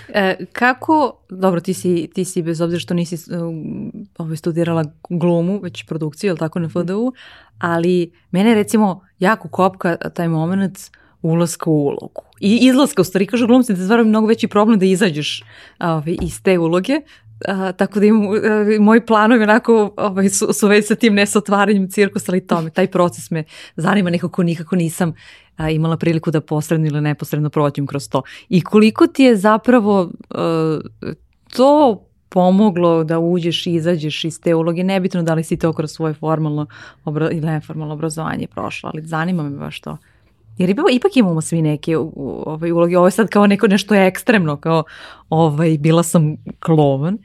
E, kako, dobro, ti si, ti si bez obzira što nisi um, ovaj, studirala glumu, već produkciju, ili tako, na FDU, ali mene recimo jako kopka taj moment ulaska u ulogu. I izlaska, u stvari, kažu glumci da je stvarno mnogo veći problem da izađeš ovaj, iz te uloge, A, tako da im, e, moji planovi onako ovaj, su, su već sa tim ne sa otvaranjem cirkusa, ali to me, taj proces me zanima nekako nikako nisam a, imala priliku da posredno ili neposredno prođem kroz to. I koliko ti je zapravo e, to pomoglo da uđeš i izađeš iz te uloge, nebitno da li si to kroz svoje formalno obra ili neformalno obrazovanje prošla, ali zanima me baš to. Jer ipak, ipak imamo svi neke ovaj, uloge, ovo je sad kao neko nešto ekstremno, kao ovaj, bila sam klovan,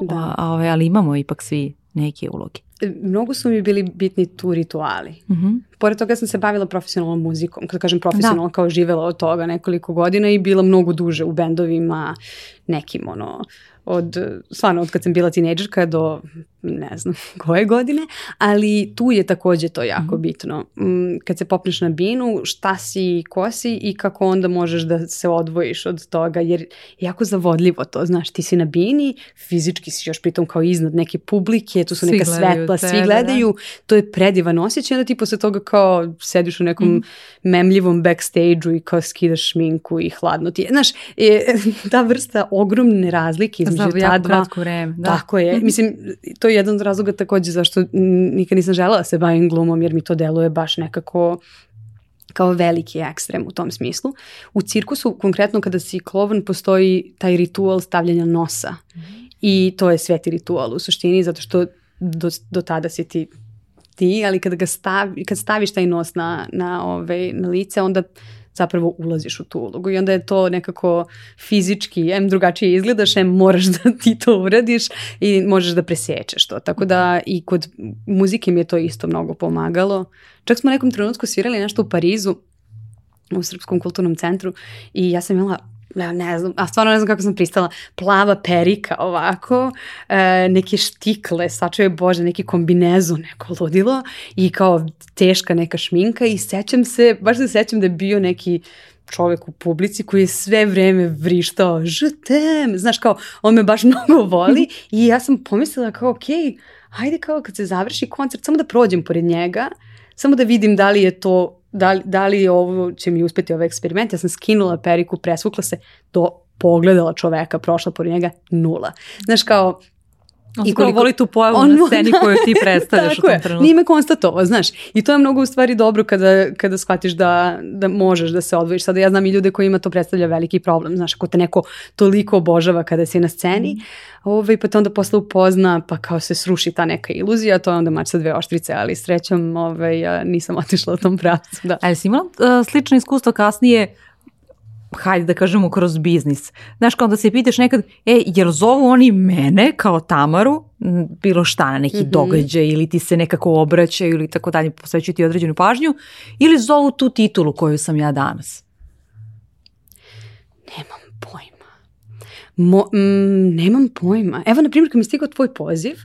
Da. a, a, ovaj, ali imamo ipak svi neke uloge. Mnogo su mi bili bitni tu rituali. Mhm. Pored toga sam se bavila profesionalnom muzikom. Kad kažem profesionalno, kao živela od toga nekoliko godina i bila mnogo duže u bendovima, nekim ono, od, stvarno od kad sam bila tinejdžerka do ne znam koje godine, ali tu je takođe to jako Mhm. bitno. Mm, Kad se popneš na binu, šta si, ko si i kako onda možeš da se odvojiš od toga, jer je jako zavodljivo to, znaš, ti si na bini, fizički si još pritom kao iznad neke publike, tu su Svi neka svetla, svi tebe, gledaju, to je predivan osjećaj, onda ti posle toga kao sediš u nekom Mhm. memljivom backstage-u i kao skidaš šminku i hladno ti je. Znaš, je, ta vrsta ogromne razlike između Za jako dva. kratko vreme. Da. Tako je. Mislim, to je jedan od razloga takođe zašto mm, nikad nisam želela da se bavim glumom, jer mi to deluje baš nekako kao veliki ekstrem u tom smislu. U cirkusu, konkretno kada si klovan, postoji taj ritual stavljanja nosa. I to je sveti ritual u suštini, zato što do, do tada si ti ti, ali kada ga stavi, kad staviš taj nos na, na, ovaj, na lice, onda zapravo ulaziš u tu ulogu i onda je to nekako fizički, em drugačije izgledaš, em moraš da ti to uradiš i možeš da presječeš to. Tako da i kod muzike mi je to isto mnogo pomagalo. Čak smo nekom trenutku svirali nešto u Parizu, u Srpskom kulturnom centru i ja sam imala ja ne znam, a stvarno ne znam kako sam pristala, plava perika ovako, e, neke štikle, sačuje Bože, neki kombinezu, neko ludilo i kao teška neka šminka i sećam se, baš se sećam da je bio neki čovek u publici koji je sve vreme vrištao žutem, znaš kao, on me baš mnogo voli i ja sam pomislila kao, ok, hajde kao kad se završi koncert, samo da prođem pored njega, samo da vidim da li je to da li, da li ovo će mi uspeti ovaj eksperiment. Ja sam skinula periku, presvukla se do pogledala čoveka, prošla pored njega, nula. Znaš, kao, On I koliko voli tu pojavu on, na sceni koju ti predstavljaš u tom trenutku. Nije me konstatovao, znaš. I to je mnogo u stvari dobro kada, kada shvatiš da, da možeš da se odvojiš. Sada ja znam i ljude koji ima to predstavlja veliki problem. Znaš, ako te neko toliko obožava kada si na sceni, mm. ovaj, pa te onda posle upozna, pa kao se sruši ta neka iluzija, to je onda mač sa dve oštrice, ali srećom ovaj, ja nisam otišla u tom pravcu. Da. Ali si imala uh, slično iskustvo kasnije hajde da kažemo kroz biznis. Znaš, kao da se pitaš nekad, e, jel zovu oni mene kao Tamaru, bilo šta na neki mm -hmm. događaj ili ti se nekako obraćaju ili tako dalje, posvećuju ti određenu pažnju, ili zovu tu titulu koju sam ja danas? Nemam pojma. Mo, mm, nemam pojma. Evo, na primjer, kad mi stigao tvoj poziv,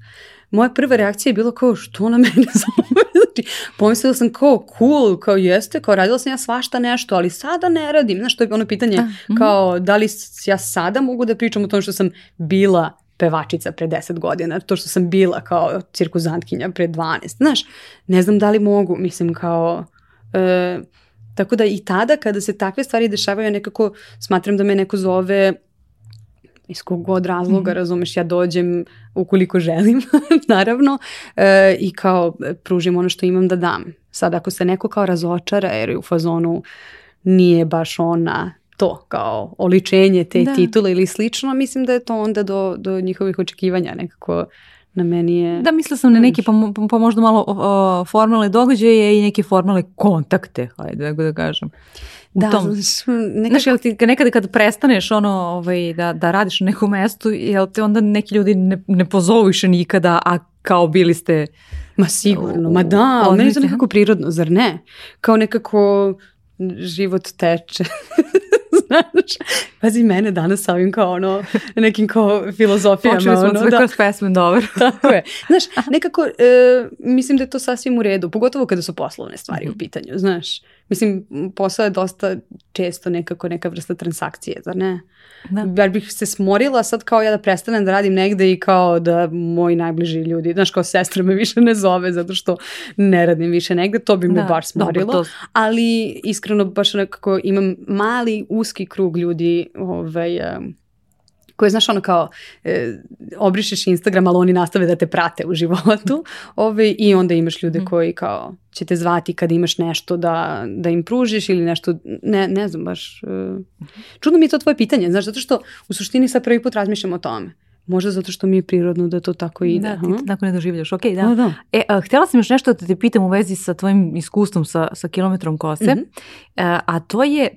moja prva reakcija je bila kao, što ona mene zove? Znači, pomislila sam kao, cool, kao jeste, kao radila sam ja svašta nešto, ali sada ne radim. Znaš, to je ono pitanje, uh, mm. kao, da li ja sada mogu da pričam o tom što sam bila pevačica pre 10 godina, to što sam bila kao cirkuzantkinja pre 12. Znaš, ne znam da li mogu, mislim kao... E, tako da i tada kada se takve stvari dešavaju, ja nekako smatram da me neko zove iz kog god razloga, mm. razumeš, ja dođem ukoliko želim, naravno, e, i kao e, pružim ono što imam da dam. Sad ako se neko kao razočara jer je u fazonu nije baš ona to kao oličenje te da. titule ili slično, mislim da je to onda do, do njihovih očekivanja nekako na meni je... Da, mislila sam na neki pa, pa možda malo o, formalne događaje i neke formalne kontakte, hajde da, da kažem da, tom. Nekako... Znaš, jel ti nekada kad prestaneš ono, ovaj, da, da radiš na nekom mestu, jel te onda neki ljudi ne, ne pozovu više nikada, a kao bili ste... Ma sigurno, ma da, ali meni je to nekako prirodno, zar ne? Kao nekako život teče. Znaš, pazi mene danas sa ovim kao ono, nekim kao filozofijama. Počeli smo ono, da. kroz pesme, dobro. Tako je. Znaš, nekako, e, mislim da je to sasvim u redu, pogotovo kada su poslovne stvari mm -hmm. u pitanju, znaš. Mislim, posao je dosta često nekako neka vrsta transakcije, zar ne? Da. Bar bih se smorila sad kao ja da prestanem da radim negde i kao da moji najbliži ljudi, znaš kao sestra me više ne zove zato što ne radim više negde, to bi me da, baš smorilo. Dobro, to... Ali iskreno baš nekako imam mali uski krug ljudi ovaj, um, koje, znaš, ono kao, e, obrišeš Instagram, ali oni nastave da te prate u životu ove, i onda imaš ljude mm. koji kao će te zvati kad imaš nešto da, da im pružiš ili nešto, ne, ne znam baš. E, čudno mi je to tvoje pitanje, znaš, zato što u suštini sad prvi put razmišljam o tome. Možda zato što mi je prirodno da to tako ide. Da, ti tako ne doživljaš. Ok, da. da, da. E, a, htjela sam još nešto da te pitam u vezi sa tvojim iskustvom sa, sa kilometrom kose, mm -hmm. a, a to je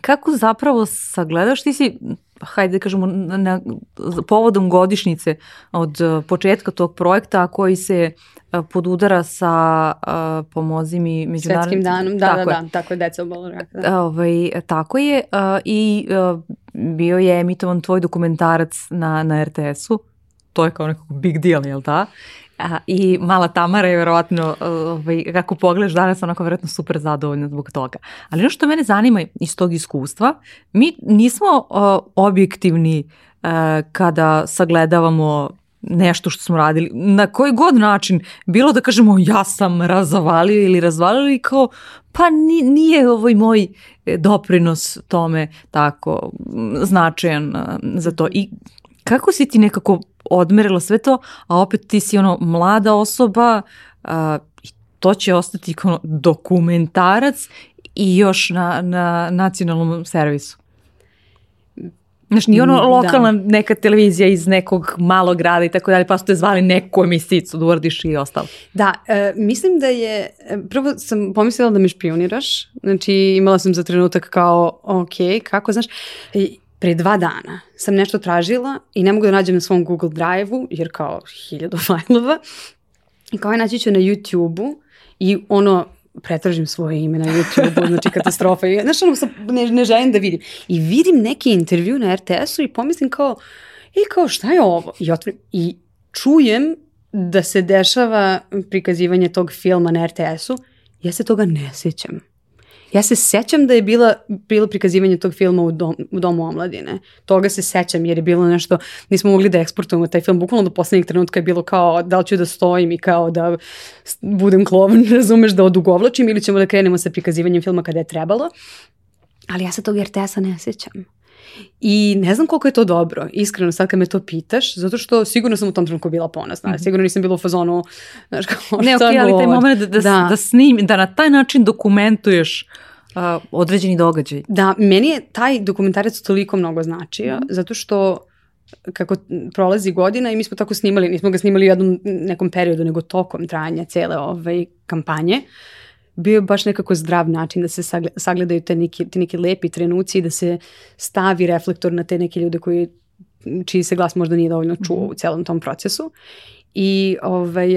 kako zapravo sagledaš, ti si hajde da kažemo, na, na, povodom godišnjice od uh, početka tog projekta koji se uh, podudara sa uh, pomozi mi međunarodnim... Svetskim danom, da, da tako da, je. da, tako je deca obola raka. Da. Ovaj, tako je uh, i uh, bio je emitovan tvoj dokumentarac na, na RTS-u, to je kao nekako big deal, jel da? A, I mala Tamara je verovatno, ovaj, kako pogledaš danas, onako verovatno super zadovoljna zbog toga. Ali ono što mene zanima iz tog iskustva, mi nismo uh, objektivni uh, kada sagledavamo nešto što smo radili, na koji god način, bilo da kažemo ja sam razavalio ili razvalio ili kao pa nije ovaj moj e, doprinos tome tako značajan za to. I kako si ti nekako odmerila sve to, a opet ti si ono mlada osoba a, i to će ostati kao dokumentarac i još na, na nacionalnom servisu. Znaš, nije ono mm, lokalna da. neka televizija iz nekog malog grada i tako dalje, pa su te zvali neku emisicu da uradiš i ostalo. Da, e, mislim da je, e, prvo sam pomislila da me špioniraš, znači imala sam za trenutak kao, ok, kako, znaš, pre dva dana sam nešto tražila i ne mogu da nađem na svom Google Drive-u, jer kao hiljadu fajlova, i kao je naći ću na YouTube-u i ono, pretražim svoje ime na YouTube-u, znači katastrofa. I, znaš, ono, ne, ne želim da vidim. I vidim neki intervju na RTS-u i pomislim kao, i kao, šta je ovo? I, otvrim, i čujem da se dešava prikazivanje tog filma na RTS-u, ja se toga ne sjećam. Ja se sećam da je bila, bilo prikazivanje tog filma u, dom, u Domu omladine. Toga se sećam jer je bilo nešto, nismo mogli da eksportujemo taj film. Bukvalno do poslednjeg trenutka je bilo kao da li ću da stojim i kao da budem klovan, razumeš, da odugovlačim ili ćemo da krenemo sa prikazivanjem filma kada je trebalo. Ali ja se tog RTS-a ne sećam. I ne znam koliko je to dobro, iskreno sad kad me to pitaš, zato što sigurno sam u tom trenutku bila ponosna, mm -hmm. sigurno nisam bila u fazonu, znaš kao, Ne, okej, okay, ali taj moment da, da, da. da snimi, da na taj način dokumentuješ uh, određeni događaj. Da, meni je taj dokumentarac toliko mnogo značio, mm -hmm. zato što kako prolazi godina i mi smo tako snimali, nismo ga snimali u jednom nekom periodu, nego tokom trajanja cele ovaj, kampanje. Bio je baš nekako zdrav način da se sagledaju te neki, te neki lepi trenuci i da se stavi reflektor na te neke ljude koji, čiji se glas možda nije dovoljno čuo -hmm. u celom tom procesu. I ovaj,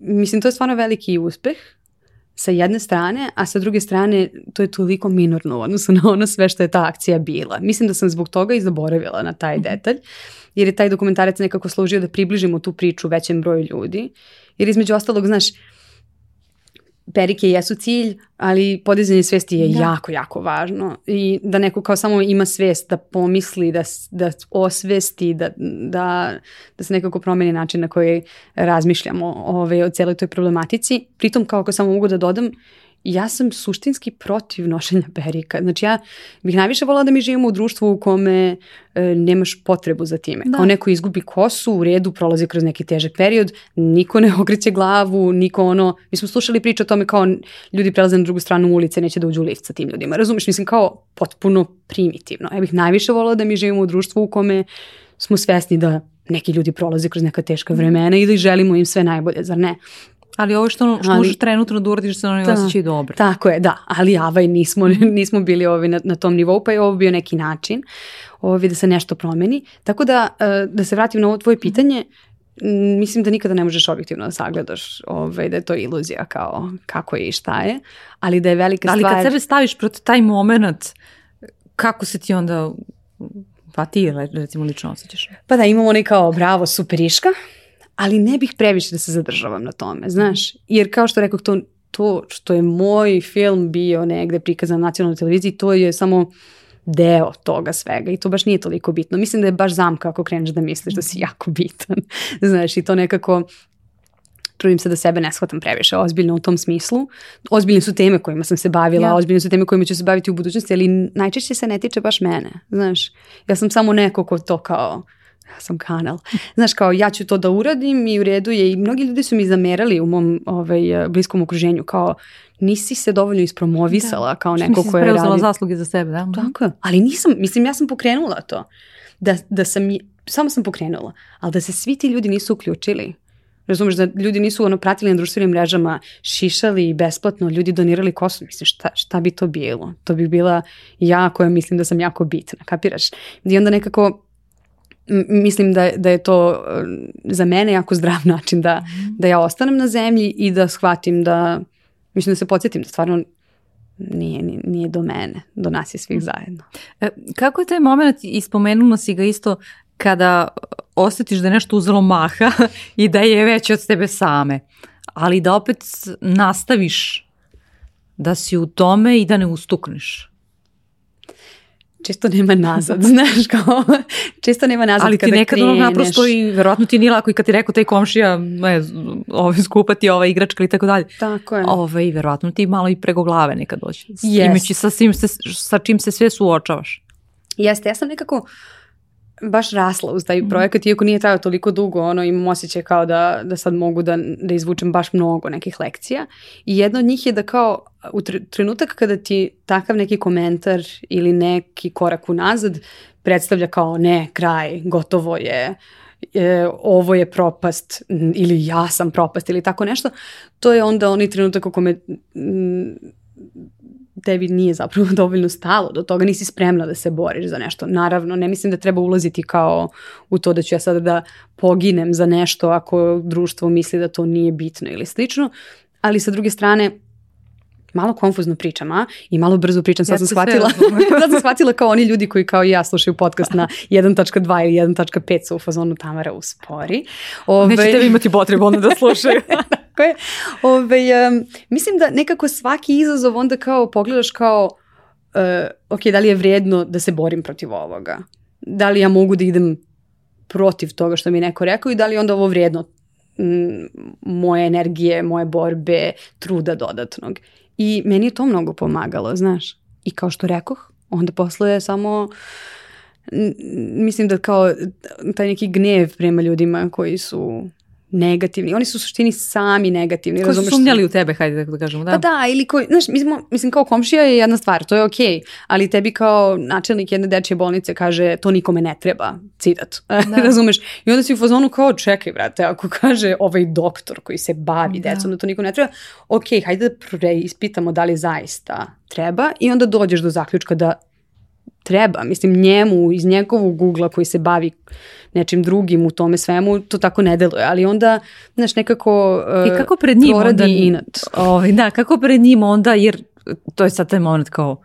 mislim, to je stvarno veliki uspeh sa jedne strane, a sa druge strane to je toliko minorno u odnosu na ono sve što je ta akcija bila. Mislim da sam zbog toga i zaboravila na taj mhm. detalj, jer je taj dokumentarac nekako služio da približimo tu priču većem broju ljudi. Jer između ostalog, znaš, perike jesu cilj, ali podizanje svesti je da. jako, jako važno. I da neko kao samo ima svest, da pomisli, da, da osvesti, da, da, da se nekako promeni način na koji razmišljamo ove, o celoj toj problematici. Pritom, kao ako samo mogu da dodam, ja sam suštinski protiv nošenja perika. Znači ja bih najviše volila da mi živimo u društvu u kome e, nemaš potrebu za time. Da. Kao neko izgubi kosu, u redu, prolazi kroz neki težak period, niko ne okreće glavu, niko ono, mi smo slušali priče o tome kao ljudi prelaze na drugu stranu ulice, neće da uđu u lift sa tim ljudima. Razumeš, mislim kao potpuno primitivno. Ja bih najviše volila da mi živimo u društvu u kome smo svesni da neki ljudi prolaze kroz neka teška vremena i da želimo im sve najbolje, zar ne? Ali ovo što, što ali, možeš trenutno da uradiš se oni da, osjećaju dobro. Tako je, da. Ali avaj nismo, nismo bili ovi na, na tom nivou, pa je ovo bio neki način ovi da se nešto promeni. Tako da, e, da se vratim na ovo tvoje pitanje, mislim da nikada ne možeš objektivno da sagledaš ovaj, da je to iluzija kao kako je i šta je, ali da je velika ali stvar... Ali kad sebe staviš proti taj moment, kako se ti onda, pa ti recimo lično osjećaš? Pa da, imamo onaj kao bravo, superiška, ali ne bih previše da se zadržavam na tome, znaš, jer kao što rekao, to, to što je moj film bio negde prikazan na nacionalnoj televiziji, to je samo deo toga svega i to baš nije toliko bitno. Mislim da je baš zamka ako kreneš da misliš da si jako bitan, znaš, i to nekako trudim se da sebe ne shvatam previše ozbiljno u tom smislu. Ozbiljne su teme kojima sam se bavila, ja. ozbiljne su teme kojima ću se baviti u budućnosti, ali najčešće se ne tiče baš mene, znaš. Ja sam samo neko ko to kao ja sam kanal. Znaš, kao ja ću to da uradim i u redu je i mnogi ljudi su mi zamerali u mom ovaj, bliskom okruženju kao nisi se dovoljno ispromovisala da. kao neko ko je radio. preuzela zasluge za sebe, da? Tako Ali nisam, mislim, ja sam pokrenula to. Da, da sam, samo sam pokrenula, ali da se svi ti ljudi nisu uključili. Razumeš da ljudi nisu ono pratili na društvenim mrežama, šišali besplatno, ljudi donirali kosu, mislim šta, šta bi to bilo? To bi bila ja koja mislim da sam jako bitna, kapiraš? I onda nekako mislim da, da je to e, za mene jako zdrav način da, mm. da ja ostanem na zemlji i da shvatim da, mislim da se podsjetim da stvarno nije, nije do mene, do nas je svih mhm. zajedno. E, kako je taj moment, ispomenula si ga isto, kada osjetiš da je nešto uzelo maha i da je već od tebe same, ali da opet nastaviš da si u tome i da ne ustukneš? Čisto nema nazad, znaš, kao, čisto nema nazad Ali ti kada nekad ono naprosto i verovatno ti nije lako i kad ti rekao taj komšija, ne, ovaj, skupa ti ova igračka ili tako dalje. Tako je. Ovaj, verovatno ti malo i prego glave nekad doći. Yes. Imajući sa, svim se, sa čim se sve suočavaš. Jeste, ja sam nekako, uh, baš rasla uz taj mhm. projekat, iako nije trajao toliko dugo, ono, imam osjećaj kao da, da sad mogu da, da izvučem baš mnogo nekih lekcija. I jedna od njih je da kao u trenutak kada ti takav neki komentar ili neki korak unazad predstavlja kao ne, kraj, gotovo je, e, ovo je propast ili ja sam propast ili tako nešto, to je onda onaj trenutak u kome tebi nije zapravo dovoljno stalo do toga, nisi spremna da se boriš za nešto. Naravno, ne mislim da treba ulaziti kao u to da ću ja sada da poginem za nešto ako društvo misli da to nije bitno ili slično, ali sa druge strane, malo konfuzno pričam, a? I malo brzo pričam, sad ja sam shvatila. sad sam shvatila kao oni ljudi koji kao i ja slušaju podcast na 1.2 ili 1.5 su u fazonu Tamara uspori. Ove... Nećete vi imati potrebu onda da slušaju. Tako je. Ove, um, mislim da nekako svaki izazov onda kao pogledaš kao uh, ok, da li je vredno da se borim protiv ovoga? Da li ja mogu da idem protiv toga što mi je neko rekao i da li onda ovo vredno m, moje energije, moje borbe, truda dodatnog. I meni je to mnogo pomagalo, znaš. I kao što rekoh, onda posle je samo mislim da kao taj neki gnev prema ljudima koji su negativni. Oni su u suštini sami negativni. Koji su sumnjali u tebe, hajde da kažemo, da? Pa da, ili koji, znaš, mislim, mislim kao komšija je jedna stvar, to je okej, ali tebi kao načelnik jedne dečje bolnice kaže to nikome ne treba, citat, razumeš? I onda si u fazonu kao čekaj, brate, ako kaže ovaj doktor koji se bavi Da. decom da to niko ne treba, okej, hajde da preispitamo da li zaista treba i onda dođeš do zaključka da treba, mislim njemu iz njegovog ugla koji se bavi nečim drugim u tome svemu, to tako ne deluje, ali onda, znaš, nekako I uh, kako pred njim onda... inat. Ovaj, da, kako pred njim onda, jer to je sad taj moment kao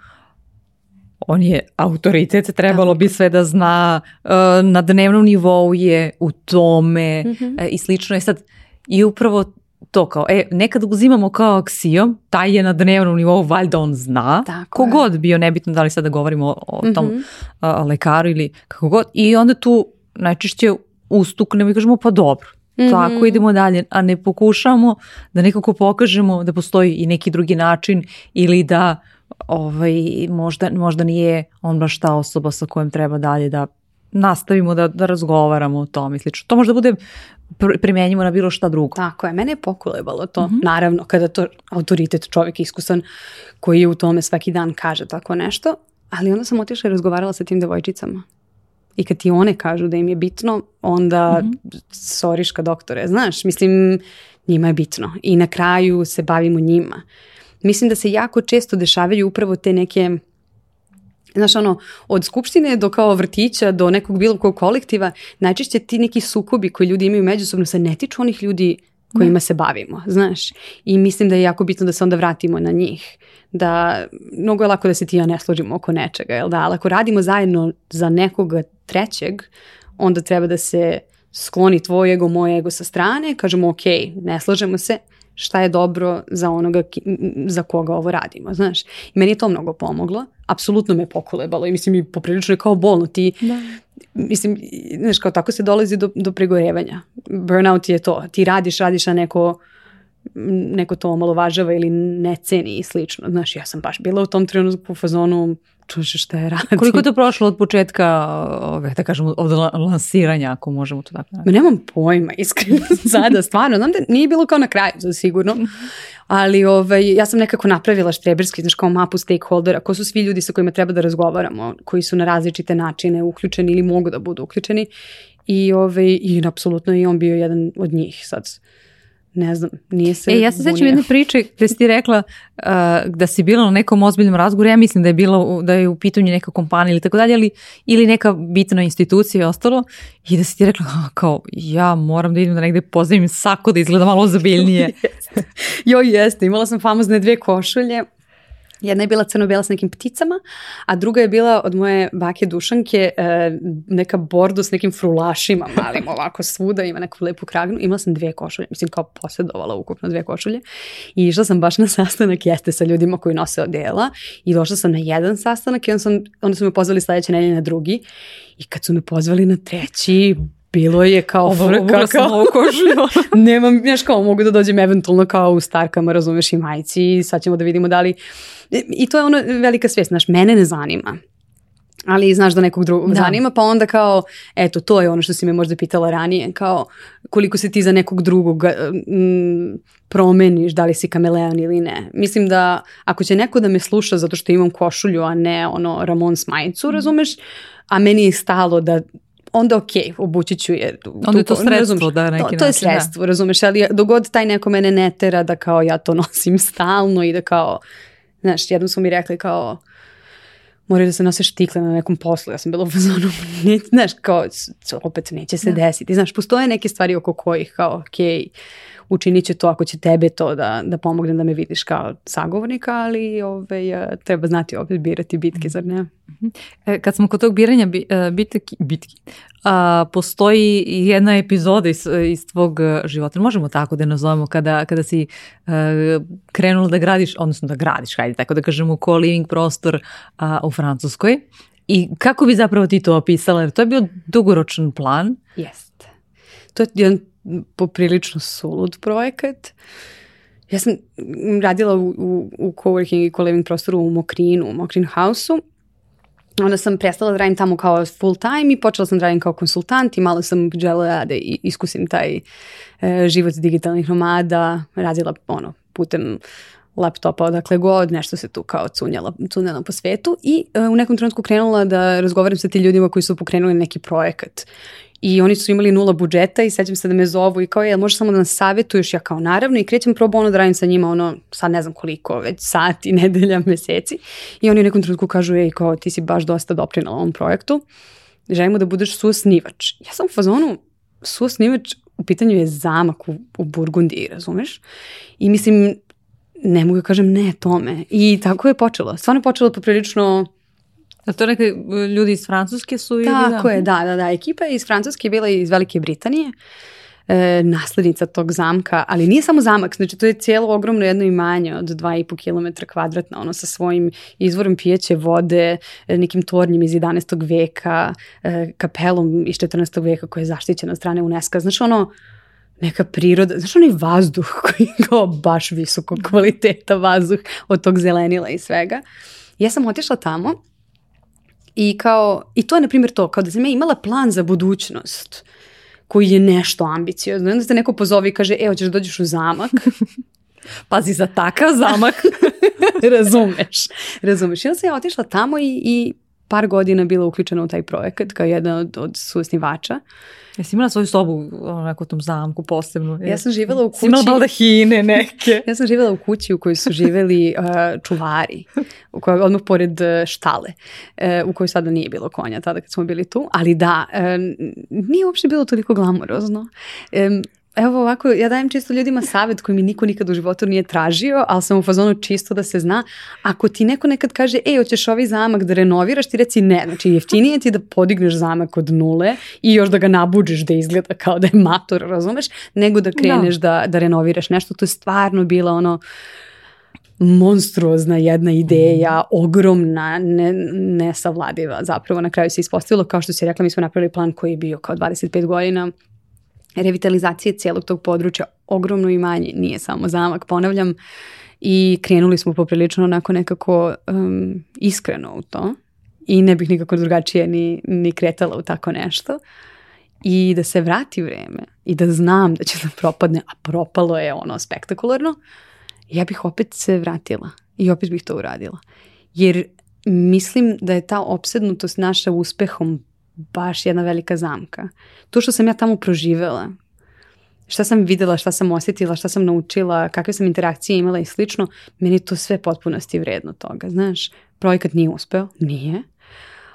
on je autoritet, trebalo bi sve da zna, uh, na dnevnom nivou je u tome Mhm. e, i slično je sad i upravo to kao, e, nekad uzimamo kao aksijom, taj je na dnevnom nivou, valjda on zna, Tako je. kogod bio, nebitno da li sada govorimo o, o tom Mhm. a, lekaru ili kako god, i onda tu najčešće ustuknemo i kažemo pa dobro, Mhm. tako idemo dalje, a ne pokušamo da nekako pokažemo da postoji i neki drugi način ili da ovaj, možda, možda nije on baš ta osoba sa kojom treba dalje da nastavimo da, da razgovaramo o tome i slično. To možda bude pr- primjenjivo na bilo šta drugo. Tako je, mene je pokolebalo to. Naravno, kada to autoritet čovjek iskusan koji je u tome svaki dan kaže tako nešto, ali onda sam otišla i razgovarala sa tim devojčicama. I kad ti one kažu da im je bitno, onda soriška doktore, znaš, mislim, njima je bitno. I na kraju se bavimo njima. Mislim da se jako često dešavaju upravo te neke Znaš, ono, od skupštine do kao vrtića, do nekog bilo kog kolektiva, najčešće ti neki sukobi koji ljudi imaju međusobno se ne tiču onih ljudi kojima se bavimo, znaš. I mislim da je jako bitno da se onda vratimo na njih. Da, mnogo je lako da se ti ja ne složimo oko nečega, jel da? Ali ako radimo zajedno za nekoga trećeg, onda treba da se skloni tvoj ego, moj ego sa strane, kažemo ok, ne slažemo se, šta je dobro za onoga ki- za koga ovo radimo, znaš. I meni je to mnogo pomoglo, apsolutno me pokolebalo i mislim i poprilično je kao bolno, ti, mislim, i- znaš, kao tako se dolazi do, do pregorevanja. Burnout je to, ti radiš, radiš, a neko neko to omalovažava ili ne ceni i slično. Znaš, ja sam baš bila u tom trenutku u fazonu, čuže šta je radim. Koliko je to prošlo od početka, ove, da kažemo, od la- lansiranja, ako možemo to tako Ma nemam pojma, iskreno sada, stvarno. Znam da nije bilo kao na kraju, za sigurno. Ali ovaj, ja sam nekako napravila štreberski, znaš, kao mapu stakeholdera, ko su svi ljudi sa kojima treba da razgovaramo, koji su na različite načine uključeni ili mogu da budu uključeni. I, ovaj, i apsolutno i on bio jedan od njih sad. Ne znam, nije se E, ja se sećam jedne priče gde si ti rekla uh, da si bila na nekom ozbiljnom razgovoru, ja mislim da je bila u- da je u pitanju neka kompanija ili tako dalje, ali, ili neka bitna institucija i ostalo, i da si ti rekla "A, kao ja moram da idem da negde pozavim sako da izgleda malo ozbiljnije. Jo, jeste, imala sam famozne dve košulje. Jedna je bila crno-bela s nekim pticama, a druga je bila od moje bake Dušanke e, neka bordo s nekim frulašima malim ovako svuda, ima neku lepu kragnu. Imala sam dve košulje, mislim kao posjedovala ukupno dve košulje i išla sam baš na sastanak jeste sa ljudima koji nose odela i došla sam na jedan sastanak i onda, sam, onda su me pozvali sledeće nedelje na drugi i kad su me pozvali na treći, bilo je kao frka, sam kao- košulju. Nemam, znaš kao, mogu da dođem eventualno kao u starkama, razumeš, i majici i sad ćemo da vidimo da li... I to je ono velika svijest, znaš, mene ne zanima. Ali znaš da nekog drugog Da. zanima, pa onda kao, eto, to je ono što si me možda pitala ranije, kao koliko se ti za nekog drugog mm, promeniš, da li si kameleon ili ne. Mislim da ako će neko da me sluša zato što imam košulju, a ne ono Ramon s majicu, razumeš, a meni je stalo da onda ok, obući ću je. tu- Onda je to sredstvo, da, neki to, to je da. sredstvo, razumeš, ali dogod taj neko mene ne tera da kao ja to nosim stalno i da kao, znaš, jednom su mi rekli kao, moraju da se nose štikle na nekom poslu, ja sam bila u fazonu, ne, znaš, kao, opet neće se desiti, znaš, postoje neke stvari oko kojih kao, ok, učinit će to ako će tebe to da, da pomogne da me vidiš kao sagovornika, ali ovaj, eh, treba znati opet birati bitke, zar ne? E, kad smo kod tog biranja bi, e, bitki, bitki, a, postoji jedna epizoda iz, iz tvog e, života, možemo tako da je nazovemo, kada, kada si e, krenula da gradiš, odnosno da gradiš, hajde tako da kažemo, co-living prostor a, u Francuskoj. I kako bi zapravo ti to opisala? Jer to je bio dugoročan plan. Jeste. To je jedan poprilično sulud projekat. Ja sam radila u, u, u coworking i co-living prostoru u Mokrinu, u Mokrin House-u onda sam prestala da radim tamo kao full time i počela sam da radim kao konsultant i malo sam želela da iskusim taj e, život digitalnih nomada, radila ono, putem laptopa odakle god, nešto se tu kao cunjala, cunjala po svetu i uh, u nekom trenutku krenula da razgovaram sa ti ljudima koji su pokrenuli neki projekat. I oni su imali nula budžeta i sećam se da me zovu i kao je, možeš samo da nas savjetuješ, ja kao naravno i krećem probo ono da radim sa njima ono, sad ne znam koliko, već sati, nedelja, meseci. I oni u nekom trenutku kažu, ej, kao ti si baš dosta doprinala ovom projektu, želimo da budeš suosnivač. Ja sam u fazonu, suosnivač u pitanju je zamak u, u Burgundiji, razumeš? I mislim, ne mogu da kažem ne tome. I tako je počelo. Stvarno je počelo poprilično A to neke ljudi iz Francuske su? Tako ili da? je, da, da, da. Ekipa je iz Francuske bila iz Velike Britanije, e, naslednica tog zamka, ali nije samo zamak, znači to je cijelo ogromno jedno imanje od 2,5 km kvadratna, ono sa svojim izvorom pijeće vode, e, nekim tornjim iz 11. veka, e, kapelom iz 14. veka koja je zaštićena od strane UNESCO. Znači ono, neka priroda, znaš onaj vazduh koji je kao baš visoko kvaliteta vazduh od tog zelenila i svega. Ja sam otišla tamo i kao, i to je na primjer to, kao da sam ja imala plan za budućnost koji je nešto ambiciozno. Onda se neko pozove i kaže, evo ćeš da dođeš u zamak. Pazi, za takav zamak. razumeš, razumeš. I onda sam ja otišla tamo i, i par godina bila uključena u taj projekat kao jedna od, od susnivača. Jesi imala svoju sobu u nekom tom zamku posebnu? Ja sam živjela u kući. imala baldahine neke. ja sam živjela u kući u kojoj su živeli uh, čuvari, u kojoj, odmah pored uh, štale, uh, u kojoj sada nije bilo konja tada kad smo bili tu, ali da, uh, nije uopšte bilo toliko glamorozno. Um, Evo ovako, ja dajem čisto ljudima savjet koji mi niko nikad u životu nije tražio, ali sam u fazonu čisto da se zna. Ako ti neko nekad kaže, ej, hoćeš ovaj zamak da renoviraš, ti reci ne. Znači, jeftinije ti da podigneš zamak od nule i još da ga nabuđeš da izgleda kao da je mator, razumeš, nego da kreneš no. da, da renoviraš nešto. To je stvarno bila ono, monstruozna jedna ideja, ogromna, ne, nesavladiva. Zapravo na kraju se ispostavilo, kao što si rekla, mi smo napravili plan koji je bio kao 25 godina, revitalizacije cijelog tog područja ogromno imanje, nije samo zamak, ponavljam, i krenuli smo poprilično onako nekako um, iskreno u to i ne bih nikako drugačije ni, ni kretala u tako nešto i da se vrati vreme i da znam da će da propadne, a propalo je ono spektakularno, ja bih opet se vratila i opet bih to uradila. Jer mislim da je ta opsednutost naša uspehom baš jedna velika zamka. To što sam ja tamo proživela, šta sam videla, šta sam osjetila, šta sam naučila, kakve sam interakcije imala i slično, meni to sve potpunosti vredno toga, znaš. Projekat nije uspeo, nije,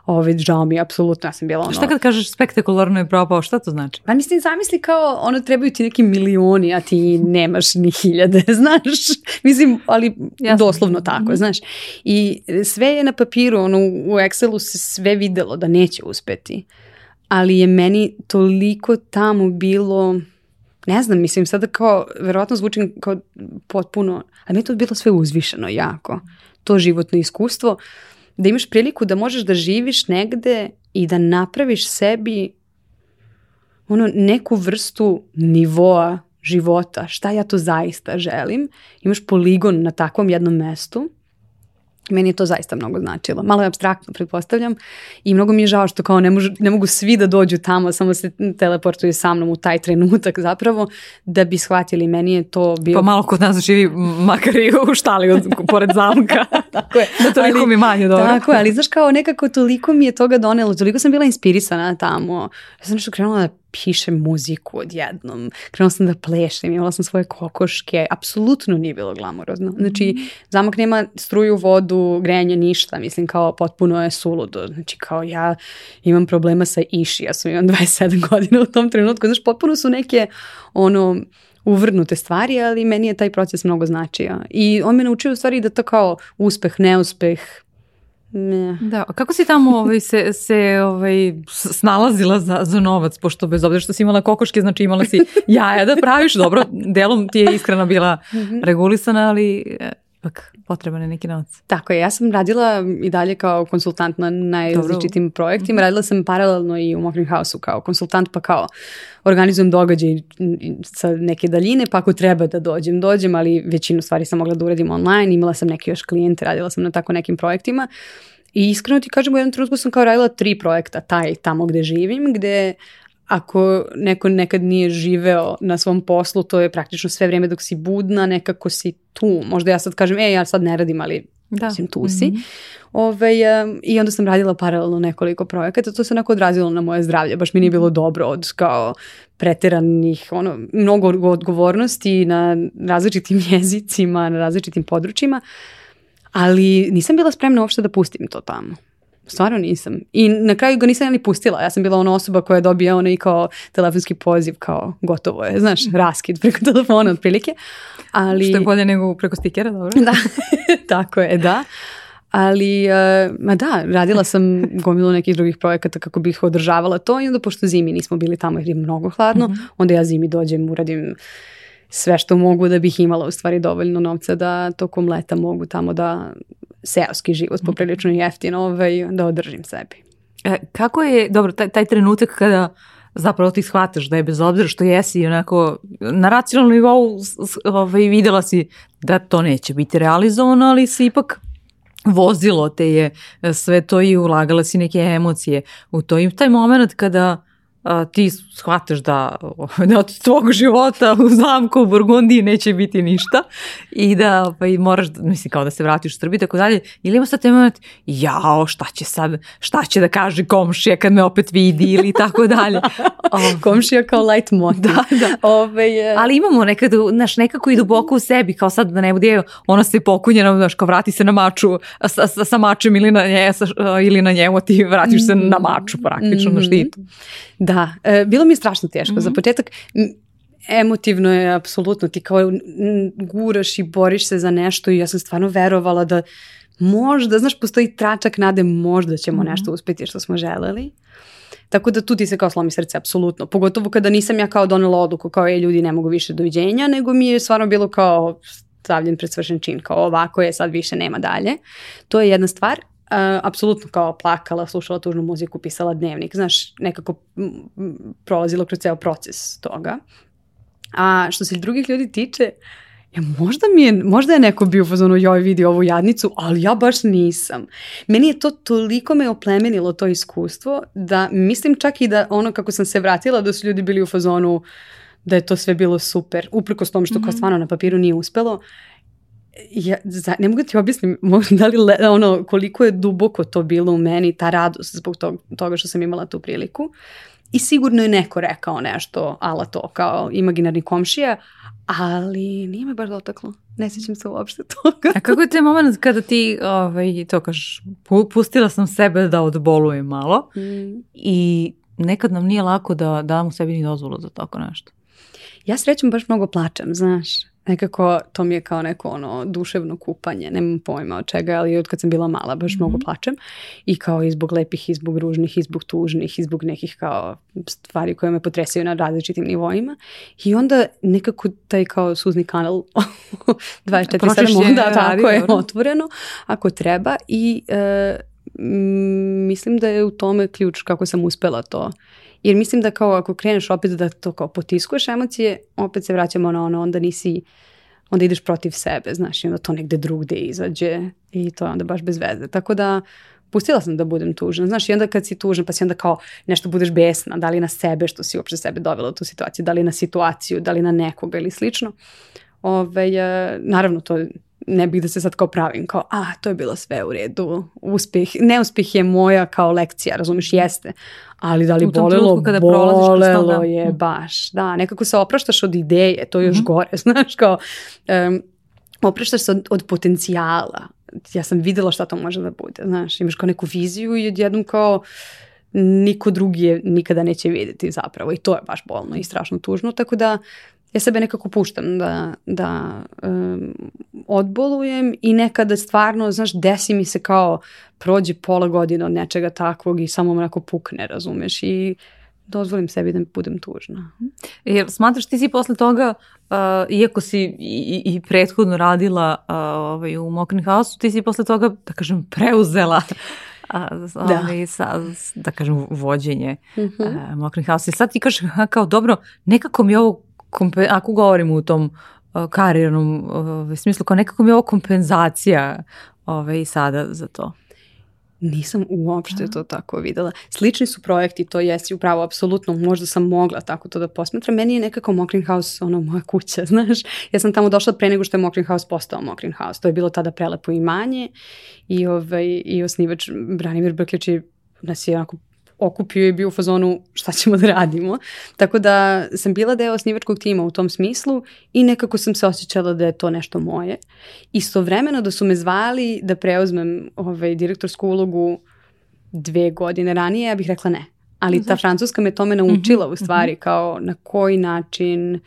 ovaj, žao mi, apsolutno, ja sam bila ono... Šta kad kažeš spektakularno je propao, šta to znači? Pa mislim, zamisli kao, ono, trebaju ti neki milioni, a ti nemaš ni hiljade, znaš, mislim, ali Jasno. doslovno tako, mm -hmm. znaš. I sve je na papiru, ono, u Excelu se sve videlo da neće uspeti, ali je meni toliko tamo bilo ne znam, mislim sada kao, verovatno zvučim kao potpuno, a meni to bilo sve uzvišeno jako. To životno iskustvo, da imaš priliku da možeš da živiš negde i da napraviš sebi ono neku vrstu nivoa života, šta ja to zaista želim. Imaš poligon na takvom jednom mestu Meni je to zaista mnogo značilo. Malo je abstraktno, pretpostavljam. I mnogo mi je žao što kao ne, možu, ne mogu svi da dođu tamo, samo se teleportuju sa mnom u taj trenutak zapravo, da bi shvatili. Meni je to bio... Pa malo kod nas živi makar i u štali od, pored zamka. tako je. Da toliko ali, mi manje dobro. Tako je, ali znaš kao nekako toliko mi je toga donelo, toliko sam bila inspirisana tamo. Ja sam nešto krenula da pišem muziku odjednom, krenula sam da plešem, imala sam svoje kokoške, apsolutno nije bilo glamorozno. Znači, zamak nema struju, vodu, grejanje, ništa, mislim kao potpuno je suludo. Znači kao ja imam problema sa iši, ja sam imam 27 godina u tom trenutku, znači potpuno su neke ono uvrnute stvari, ali meni je taj proces mnogo značio. I on me naučio u stvari da to kao uspeh, neuspeh, Ne. Da, a kako si tamo ovaj, se, se ovaj, snalazila za, za novac, pošto bez obzira što si imala kokoške, znači imala si jaja da praviš, dobro, delom ti je iskreno bila mhm. regulisana, ali e, ipak potreban je neki novac. Tako je, ja sam radila i dalje kao konsultant na najrazličitim projektima, -hmm. radila sam paralelno i u Mokrim House-u kao konsultant, pa kao organizujem događaj sa neke daljine, pa ako treba da dođem, dođem, ali većinu stvari sam mogla da uradim online, imala sam neke još klijente, radila sam na tako nekim projektima I iskreno ti kažem, u jednom trenutku sam kao radila tri projekta, taj tamo gde živim, gde ako neko nekad nije živeo na svom poslu, to je praktično sve vrijeme dok si budna, nekako si tu. Možda ja sad kažem, e, ja sad ne radim, ali da. mislim, tu si. Mm -hmm. Ove, um, I onda sam radila paralelno nekoliko projekata, to se onako odrazilo na moje zdravlje, baš mi nije bilo dobro od kao preteranih, ono, mnogo odgovornosti na različitim jezicima, na različitim područjima, ali nisam bila spremna uopšte da pustim to tamo. Stvarno nisam. I na kraju ga nisam ni pustila. Ja sam bila ona osoba koja dobija onaj kao telefonski poziv kao gotovo je, znaš, raskid preko telefona otprilike. Ali... Što je bolje nego preko stikera, dobro? Da, tako je, da. Ali, uh, ma da, radila sam gomilu nekih drugih projekata kako bih održavala to i onda pošto zimi nismo bili tamo jer je mnogo hladno, mm -hmm. onda ja zimi dođem, uradim sve što mogu da bih imala u stvari dovoljno novca da tokom leta mogu tamo da seoski život mhm. poprilično jeftino ovaj, da održim sebi. E, kako je, dobro, taj, taj trenutak kada zapravo ti shvataš da je bez obzira što jesi onako na racionalnom nivou ovaj, videla si da to neće biti realizovano, ali si ipak vozilo te je sve to i ulagala si neke emocije u to. I taj moment kada a, ti shvataš da, da od tvog života u zamku u Burgundiji neće biti ništa i da pa, i moraš, mislim kao da se vratiš u Srbiji tako dalje, ili ima sad te moment, jao šta će sad, šta će da kaže komšija kad me opet vidi ili tako dalje. Ove, komšija kao light motiv. Da, da. Ove, je... Ali imamo nekad, znaš, nekako i duboko u sebi, kao sad da ne bude ona se pokunjena, znaš, kao vrati se na maču sa, sa, sa mačem ili na, nje, sa, ili na njemu, ti vratiš se na maču praktično, mm -hmm. na štitu. Da, e, bilo mi je strašno teško. Mm -hmm. Za mhm. početak emotivno je apsolutno, ti kao guraš i boriš se za nešto i ja sam stvarno verovala da možda, znaš, postoji tračak nade, možda ćemo mm -hmm. nešto uspeti što smo želeli. Tako da tu ti se kao slomi srce, apsolutno. Pogotovo kada nisam ja kao donela odluku kao je ljudi ne mogu više doviđenja, nego mi je stvarno bilo kao stavljen pred svršen čin, kao ovako je, sad više nema dalje. To je jedna stvar. Uh, apsolutno kao plakala, slušala tužnu muziku, pisala dnevnik, znaš, nekako prolazilo kroz ceo proces toga. A što se drugih ljudi tiče, ja, možda, mi je, možda je neko bio u fazonu joj vidi ovu jadnicu, ali ja baš nisam. Meni je to toliko me oplemenilo to iskustvo da mislim čak i da ono kako sam se vratila da su ljudi bili u fazonu da je to sve bilo super, uprkos tom što mm -hmm. kao mhm. stvarno na papiru nije uspelo ja, za, ne mogu ti objasnim da li le, ono, koliko je duboko to bilo u meni, ta radost zbog tog, toga što sam imala tu priliku. I sigurno je neko rekao nešto, ala to, kao imaginarni komšija, ali nije me baš dotaklo. Ne sjećam se uopšte toga. A kako je taj moment kada ti, ovaj, to kažeš, pustila sam sebe da odbolujem malo mm. i nekad nam nije lako da damo sebi ni dozvolu za tako nešto. Ja srećem baš mnogo plačem, znaš nekako to mi je kao neko ono duševno kupanje, nemam pojma od čega, ali od kad sam bila mala baš mm -hmm. mnogo mhm. plačem i kao i zbog lepih, i zbog ružnih, i zbog tužnih, i zbog nekih kao stvari koje me potresaju na različitim nivoima i onda nekako taj kao suzni kanal 24 da, tako je otvoreno ako treba i e, mislim da je u tome ključ kako sam uspela to Jer mislim da kao ako kreneš opet da to kao potiskuješ emocije, opet se vraćamo na ono, onda nisi, onda ideš protiv sebe, znaš, i onda to negde drugde izađe i to je onda baš bez veze. Tako da, pustila sam da budem tužna. Znaš, i onda kad si tužna, pa si onda kao nešto budeš besna, da li na sebe, što si uopšte sebe dovela u tu situaciju, da li na situaciju, da li na nekoga ili slično. Ove, naravno, to ne bih da se sad kao pravim, kao, a, to je bilo sve u redu, uspeh, neuspeh je moja kao lekcija, razumiješ, jeste, ali da li bolelo, kada bolelo je mm. baš, da, nekako se opraštaš od ideje, to je još mm -hmm. gore, znaš, kao, um, opraštaš se od, od potencijala, ja sam videla šta to može da bude, znaš, imaš kao neku viziju i odjednom kao, niko drugi je nikada neće videti zapravo i to je baš bolno i strašno tužno, tako da ja sebe nekako puštam da, da um, odbolujem i nekada stvarno, znaš, desi mi se kao prođe pola godine od nečega takvog i samo onako pukne, razumeš, i dozvolim sebi da budem tužna. Jer smatraš ti si posle toga, uh, iako si i, i prethodno radila uh, ovaj, u Mokrin House, ti si posle toga, da kažem, preuzela a, da. Ovaj, sa, da kažem, vođenje mm -hmm. uh, Mokrin House. I sad ti kažeš, kao dobro, nekako mi ovo ako govorimo u tom uh, karirnom uh, smislu, kao nekako mi je ovo kompenzacija ovaj, sada za to. Nisam uopšte to tako videla. Slični su projekti, to jesi upravo, apsolutno, možda sam mogla tako to da posmatram. Meni je nekako Mokrin House ono moja kuća, znaš. Ja sam tamo došla pre nego što je Mokrin House postao Mokrin House. To je bilo tada prelepo imanje i, ovaj, i osnivač Branimir Brkljač je nas je onako okupio i bio u fazonu šta ćemo da radimo. Tako da sam bila deo osnivačkog tima u tom smislu i nekako sam se osjećala da je to nešto moje. Istovremeno da su me zvali da preuzmem ovaj, direktorsku ulogu dve godine ranije, ja bih rekla ne. Ali ta francuska me tome naučila -hmm, u stvari, -hmm. kao na koji način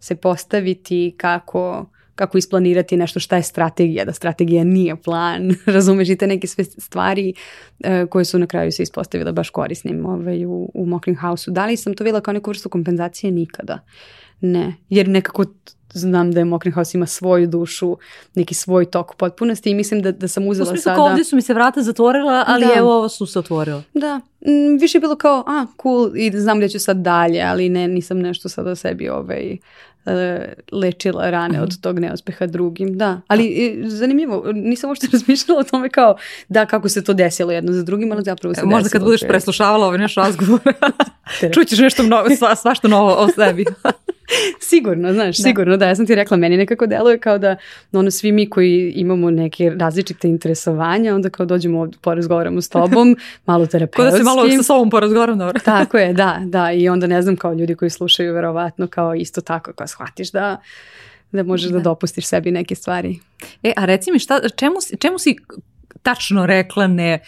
se postaviti, kako kako isplanirati nešto šta je strategija, da strategija nije plan, razumeš i te neke sve stvari uh, koje su na kraju se ispostavile baš korisnim ovaj, u, u Mokring House-u. Da li sam to videla kao neku vrstu kompenzacije? Nikada. Ne, jer nekako znam da je Mokrin House ima svoju dušu, neki svoj tok potpunosti i mislim da, da sam uzela sada... U smislu kao ovdje su mi se vrata zatvorila, ali da. evo ovo su se otvorila. Da, mm, više je bilo kao, a, cool, i znam da ću sad dalje, ali ne, nisam nešto sada sebi ovaj, E, lečila rane od mhm. tog neuspeha drugim, da. Ali e, zanimljivo, nisam uopšte razmišljala o tome kao da kako se to desilo jedno za drugim, ali zapravo se desilo. Možda kad budeš preslušavala ovaj naš razgovor, čućeš nešto mnogo, sva, svašta novo o sebi. sigurno, znaš, da. sigurno, da, ja sam ti rekla, meni nekako deluje kao da ono, svi mi koji imamo neke različite interesovanja, onda kao dođemo ovdje, porazgovaramo s tobom, malo terapeutski. Kao da se malo sa sobom porazgovaram, dobro. tako je, da, da, i onda ne znam, kao ljudi koji slušaju verovatno kao isto tako, kao shvatiš da da možeš da, da dopustiš sebi neke stvari. E, a reci mi, šta, čemu, čemu si tačno rekla ne,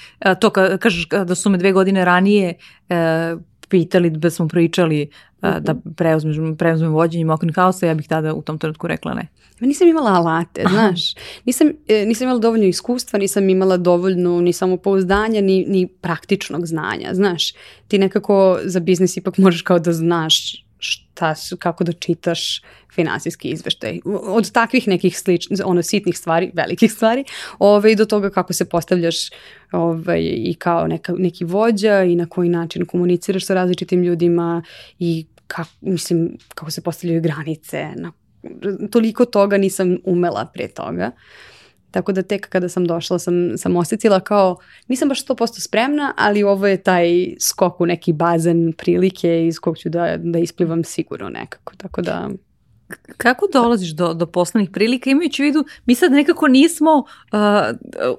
to ka, kažeš da su me dve godine ranije e, pitali da smo pričali uh, da preuzmem, preuzmem vođenje Mokrin House-a, ja bih tada u tom trenutku rekla ne. Ja nisam imala alate, znaš. Nisam, e, nisam imala dovoljno iskustva, nisam imala dovoljno ni samopouzdanja, ni, ni praktičnog znanja, znaš. Ti nekako za biznis ipak možeš kao da znaš šta su, kako da čitaš finansijski izveštaj. Od takvih nekih sličnih, ono sitnih stvari, velikih stvari, ovaj, do toga kako se postavljaš ovaj, i kao neka, neki vođa i na koji način komuniciraš sa različitim ljudima i kako, mislim, kako se postavljaju granice. Na, toliko toga nisam umela pre toga. Tako da tek kada sam došla sam, sam osetila kao, nisam baš 100% spremna, ali ovo je taj skok u neki bazen prilike iz kog ću da, da isplivam sigurno nekako. Tako da... Kako dolaziš do, do poslovnih prilika imajući u vidu, mi sad nekako nismo uh,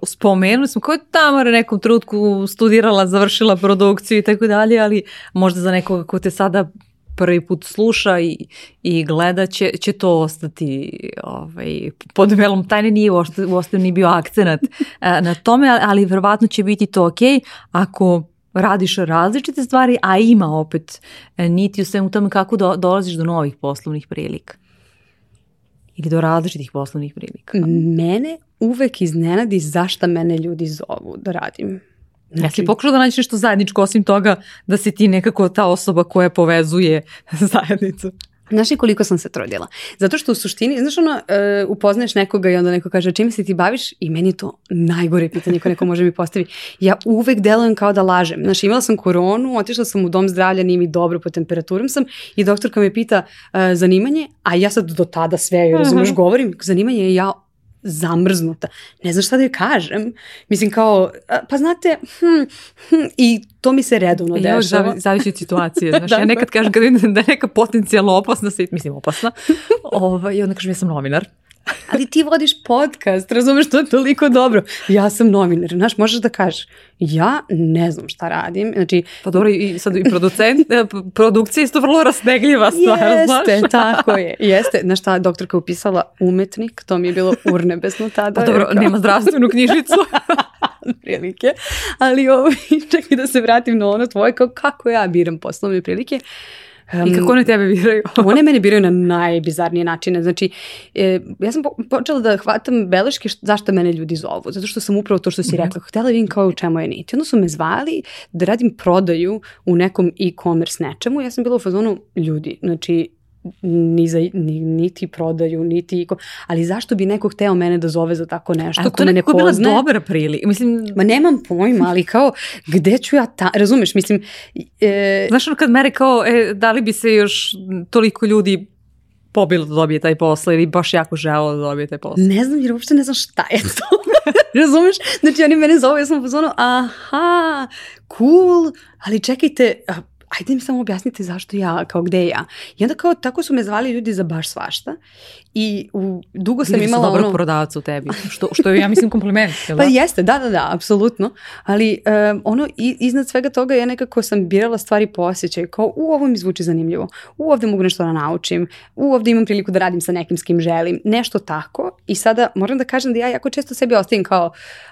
spomenuli smo koja je Tamara nekom trutku studirala, završila produkciju i tako dalje, ali možda za nekoga ko te sada prvi put sluša i, i gleda će, će to ostati ovaj, pod velom tajne, nije uostalom ni bio akcenat na tome, ali, ali verovatno će biti to ok ako radiš različite stvari, a ima opet e, niti u svemu tome kako do, dolaziš do novih poslovnih prilika ili do različitih poslovnih prilika. Mene uvek iznenadi zašto mene ljudi zovu da radim Jesi li pokušao da nađeš nešto zajedničko osim toga da si ti nekako ta osoba koja povezuje zajednicu? Znaš i koliko sam se trudila? Zato što u suštini, znaš ono, uh, upoznaješ nekoga i onda neko kaže čime se ti baviš i meni je to najgore pitanje koje neko može mi postaviti. Ja uvek delujem kao da lažem. Znaš, imala sam koronu, otišla sam u dom zdravlja, nije mi dobro, po temperaturom sam i doktorka me pita uh, zanimanje, a ja sad do tada sve, razumeš, govorim, zanimanje je ja zamrznuta. Ne znam šta da joj kažem. Mislim kao, pa znate, hm, hm, i to mi se redovno dešava. Zavi, zavisi od situacije. Znaš, da, ja nekad kažem kad vidim da je neka potencijalno opasna, mislim opasna, ovaj, i onda kažem ja sam novinar ali ti vodiš podcast, razumeš, to je toliko dobro. Ja sam novinar, znaš, možeš da kažeš, ja ne znam šta radim. Znači, pa dobro, i sad i producent, e, produkcija je isto vrlo rasnegljiva stvar, jeste, znaš. Jeste, tako je, jeste. Znaš šta, doktorka upisala umetnik, to mi je bilo urnebesno tada. Pa dobro, nema zdravstvenu knjižicu. prilike, ali ovo, ovaj, čekaj da se vratim na ono tvoje, kao kako ja biram poslovne prilike. Um, I kako one tebe biraju? one mene biraju na najbizarnije načine. Znači, e, ja sam po, počela da hvatam beleške št, zašto mene ljudi zovu. Zato što sam upravo to što si -hmm. rekla. Htela vidim kao u čemu je niti. Onda su me zvali da radim prodaju u nekom e-commerce nečemu. Ja sam bila u fazonu ljudi. Znači, ni za, ni, niti prodaju, niti iko, ali zašto bi neko hteo mene da zove za tako nešto A ko me ne poznaje? to bila dobra prilika. Mislim... Ma nemam pojma, ali kao, gde ću ja ta, razumeš, mislim... E... Znaš ono kad mere kao, e, da li bi se još toliko ljudi pobilo da dobije taj posao ili baš jako želo da dobije taj posao? Ne znam, jer uopšte ne znam šta je to. Razumeš? Znači oni mene zove, ja sam u aha, cool, ali čekajte, a, ajde mi samo objasnite zašto ja, kao gde ja. I onda kao tako su me zvali ljudi za baš svašta i u, dugo sam Vidi imala su dobrog ono... u tebi, što, što je, ja mislim, kompliment. Jel Pa da? jeste, da, da, da, apsolutno. Ali um, ono, i, iznad svega toga ja nekako sam birala stvari po osjećaju, kao u ovo mi zvuči zanimljivo, u ovde mogu nešto da naučim, u ovde imam priliku da radim sa nekim s kim želim, nešto tako. I sada moram da kažem da ja jako često sebi ostavim kao,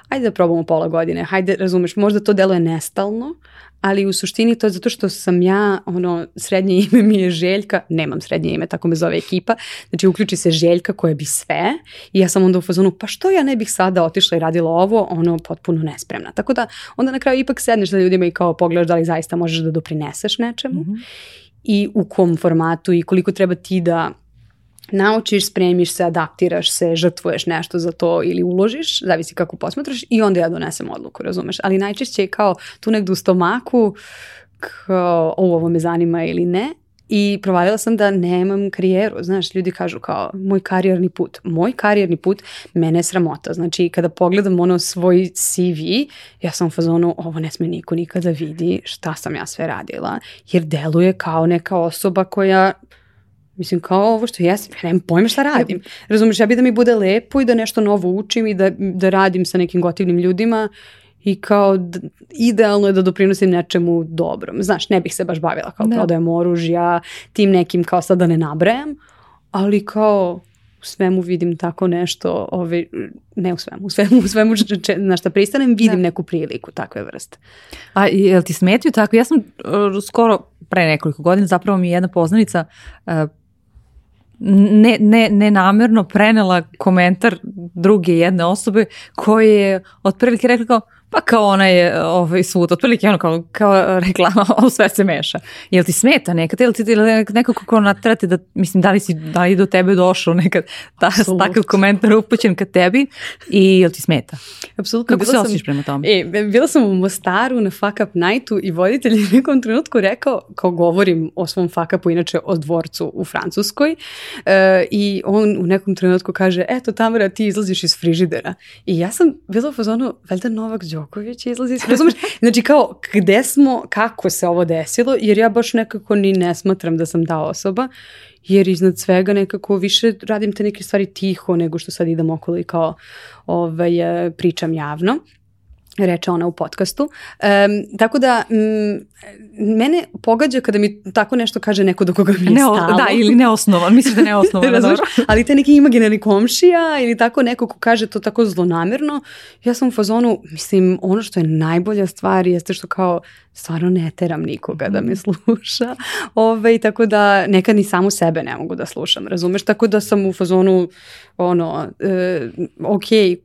ajde da probamo pola godine, hajde, razumeš, možda to deluje nestalno, ali u suštini to je zato što sam ja, ono, srednje ime mi je Željka, nemam srednje ime, tako me zove ekipa, znači uključi se Željka koja bi sve i ja sam onda u fazonu, pa što ja ne bih sada otišla i radila ovo, ono, potpuno nespremna. Tako da onda na kraju ipak sedneš sa ljudima i kao pogledaš da li zaista možeš da doprineseš nečemu Mhm. i u kom formatu i koliko treba ti da naučiš, spremiš se, adaptiraš se, žrtvuješ nešto za to ili uložiš, zavisi kako posmatraš i onda ja donesem odluku, razumeš? Ali najčešće je kao tu negdje u stomaku kao o, ovo me zanima ili ne i provalila sam da nemam karijeru, znaš, ljudi kažu kao moj karijerni put. Moj karijerni put mene je sramota, znači kada pogledam ono svoj CV, ja sam u fazonu ovo ne sme niko nikada vidi šta sam ja sve radila, jer deluje kao neka osoba koja Mislim, kao ovo što jesam, ja nemam pojma šta radim. Razumeš, ja bi da mi bude lepo i da nešto novo učim i da, da radim sa nekim gotivnim ljudima i kao idealno je da doprinosim nečemu dobrom. Znaš, ne bih se baš bavila kao Da. prodajem oružja, tim nekim kao sad da ne nabrajam, ali kao u svemu vidim tako nešto, ovaj, ne u svemu, u svemu, u svemu če- na šta pristanem, vidim Da. neku priliku takve vrste. A jel ti smetaju tako? Ja sam uh, skoro pre nekoliko godina zapravo mi je jedna poznanica uh, ne, ne, nenamerno prenela komentar druge jedne osobe koje je otprilike rekla kao pa kao ona je ovaj, svud, otprilike ono kao, kao reklama, ovo sve se meša. Jel ti smeta nekad, jel ti ili neko ko natrati da, mislim, da li, si, da li do tebe došao nekad ta, takav komentar upućen ka tebi i jel ti smeta? Apsolutno. Kako se osjećaš prema tome? E, bila sam u Mostaru na fuck up nightu i voditelj je u nekom trenutku rekao, kao govorim o svom fuck upu, inače o dvorcu u Francuskoj, e, i on u nekom trenutku kaže, eto Tamara, ti izlaziš iz frižidera. I ja sam bila u fazonu, valjda Novak Đoković izlazi iz Razumeš? Znači kao, gde smo, kako se ovo desilo, jer ja baš nekako ni ne smatram da sam ta osoba, jer iznad svega nekako više radim te neke stvari tiho nego što sad idem okolo i kao ovaj, e, pričam javno reče ona u podcastu. Em, tako da, m, mene pogađa kada mi tako nešto kaže neko do koga mi je Ne, stalo. da, ili neosnovan, mislim da je neosnovan. Razumeš? Ali te neki imaginarni komšija ili tako neko ko kaže to tako zlonamerno, ja sam u fazonu, mislim, ono što je najbolja stvar jeste što kao stvarno ne teram nikoga da me sluša. Ove, tako da nekad ni samu sebe ne mogu da slušam, razumeš? Tako da sam u fazonu, ono, e, ok, e,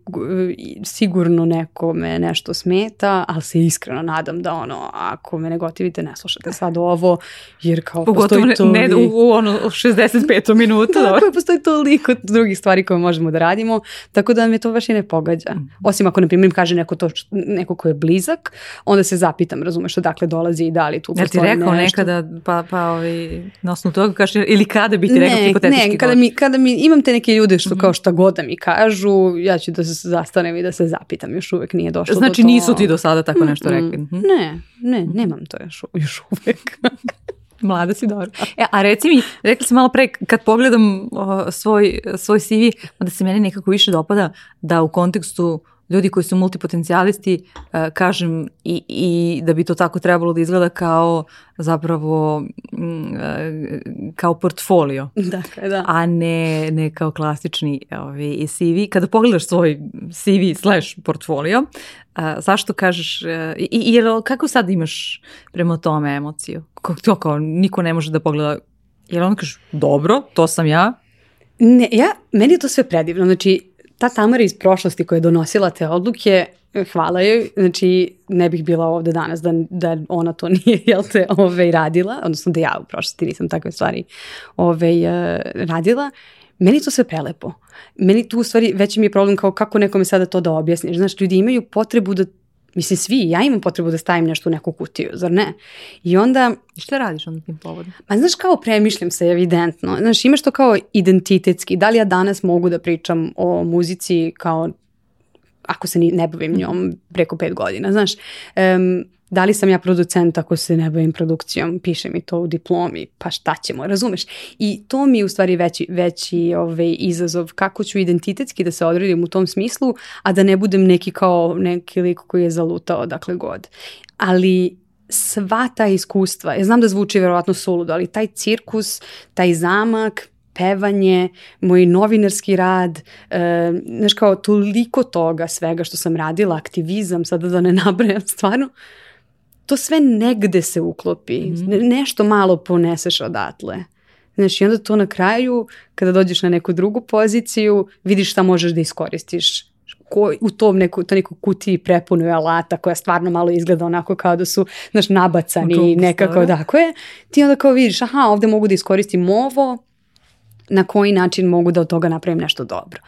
sigurno nekome nešto smeta, ali se iskreno nadam da ono, ako me ne gotivite, ne slušate sad ovo, jer kao Pogotovo ne, postoji ne to... u, u ono 65. minutu. dobro. Tako je, postoji toliko drugih stvari koje možemo da radimo, tako da me to baš i ne pogađa. Mhm. Osim ako, na primjer, im kaže neko, to, neko ko je blizak, onda se zapitam, razumeš, odakle dolazi i da li tu Jel ti postoji rekao nešto. nekada, pa, pa ovaj, na osnovu toga kažeš, ili kada bi ti rekao ne, hipotetički ne, kada govor? mi, kada mi, imam te neke ljude Mhm. što kao šta god da mi kažu, ja ću da se zastanem i da se zapitam, još uvek nije došlo Znači do to. nisu ti do sada tako nešto Mm, rekli. Mhm. Ne, ne, nemam to još, još uvek. Mlada si dobro. E, a reci mi, rekli si malo pre, kad pogledam o, svoj, svoj CV, onda se meni nekako više dopada da u kontekstu ljudi koji su multipotencijalisti, e, kažem i, i da bi to tako trebalo da izgleda kao zapravo mm, e, kao portfolio. dakle, da. a ne, ne kao klasični ovaj, CV. Kada pogledaš svoj CV slash portfolio, a, zašto kažeš, e, i, i jer kako sad imaš prema tome emociju? Kako to kao niko ne može da pogleda, jer on kažeš, dobro, to sam ja, Ne, ja, meni je to sve predivno. Znači, ta Tamara iz prošlosti koja je donosila te odluke, hvala joj, znači ne bih bila ovde danas da, da ona to nije, jel te, ove, radila, odnosno da ja u prošlosti nisam takve stvari ove, uh, radila. Meni to sve prelepo. Meni tu u stvari veći mi je problem kao kako nekome sada to da objasniš. Znaš, ljudi imaju potrebu da, mislim svi, ja imam potrebu da stavim nešto u neku kutiju, zar ne? I onda, I šta radiš onda tim povodom? Ma znaš kao premišljam se evidentno. Znaš, imaš to kao identitetski. Da li ja danas mogu da pričam o muzici kao ako se ni, ne bavim njom preko pet godina, znaš. Um, da li sam ja producent ako se ne bavim produkcijom, piše mi to u diplomi, pa šta ćemo, razumeš? I to mi je u stvari veći, veći ovaj, izazov, kako ću identitetski da se odredim u tom smislu, a da ne budem neki kao neki lik koji je zalutao dakle god. Ali sva ta iskustva, ja znam da zvuči verovatno suludo, ali taj cirkus, taj zamak, pevanje, moj novinarski rad, e, znaš kao toliko toga svega što sam radila, aktivizam, sada da ne nabrajam stvarno, to sve negde se uklopi, mm -hmm. nešto malo poneseš odatle. Znaš, i onda to na kraju, kada dođeš na neku drugu poziciju, vidiš šta možeš da iskoristiš ko, u tom neku, to neku kutiji prepunu alata koja stvarno malo izgleda onako kao da su znaš, nabacani nekako, dakle, ti onda kao vidiš, aha, ovde mogu da iskoristim ovo, na koji način mogu da od toga napravim nešto dobro.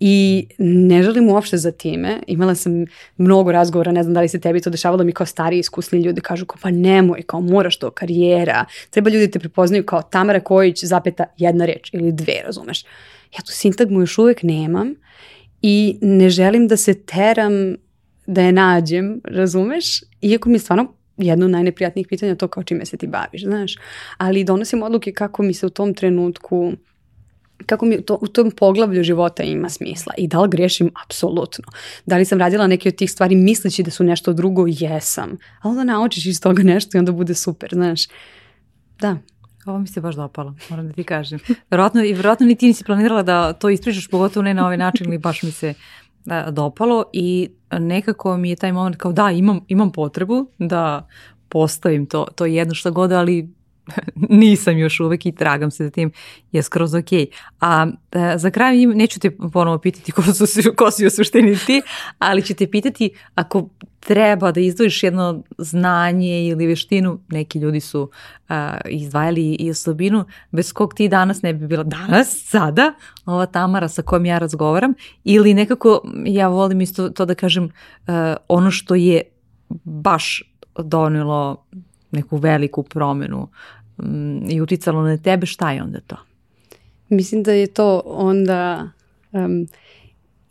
I ne želim uopšte za time. Imala sam mnogo razgovora, ne znam da li se tebi to dešavalo, mi kao stari iskusni ljudi kažu kao pa nemoj, kao moraš to, karijera. Treba ljudi te prepoznaju kao Tamara Kojić, zapeta jedna reč ili dve, razumeš. Ja tu sintagmu još uvek nemam i ne želim da se teram da je nađem, razumeš? Iako mi je stvarno jedno od najneprijatnijih pitanja to kao čime se ti baviš, znaš. Ali donosim odluke kako mi se u tom trenutku kako mi to, u tom poglavlju života ima smisla i da li grešim? Apsolutno. Da li sam radila neke od tih stvari misleći da su nešto drugo? Jesam. Ali onda naučiš iz toga nešto i onda bude super, znaš. Da. Ovo mi se baš dopalo, moram da ti kažem. Verovatno, i verovatno ni ti nisi planirala da to ispričaš, pogotovo ne na ovaj način, ali baš mi se da, dopalo i nekako mi je taj moment kao da, imam, imam potrebu da postavim to, to jedno što god, ali nisam još uvek i tragam se za tim, je skroz ok. A e, za kraj neću te ponovo pitati ko, su, ko si u suštini ti, ali ću te pitati ako treba da izdvojiš jedno znanje ili veštinu, neki ljudi su a, izdvajali i osobinu, bez kog ti danas ne bi bila danas, sada, ova Tamara sa kojom ja razgovaram, ili nekako, ja volim isto to da kažem, a, ono što je baš donelo neku veliku promenu um, i uticalo na tebe, šta je onda to? Mislim da je to onda um,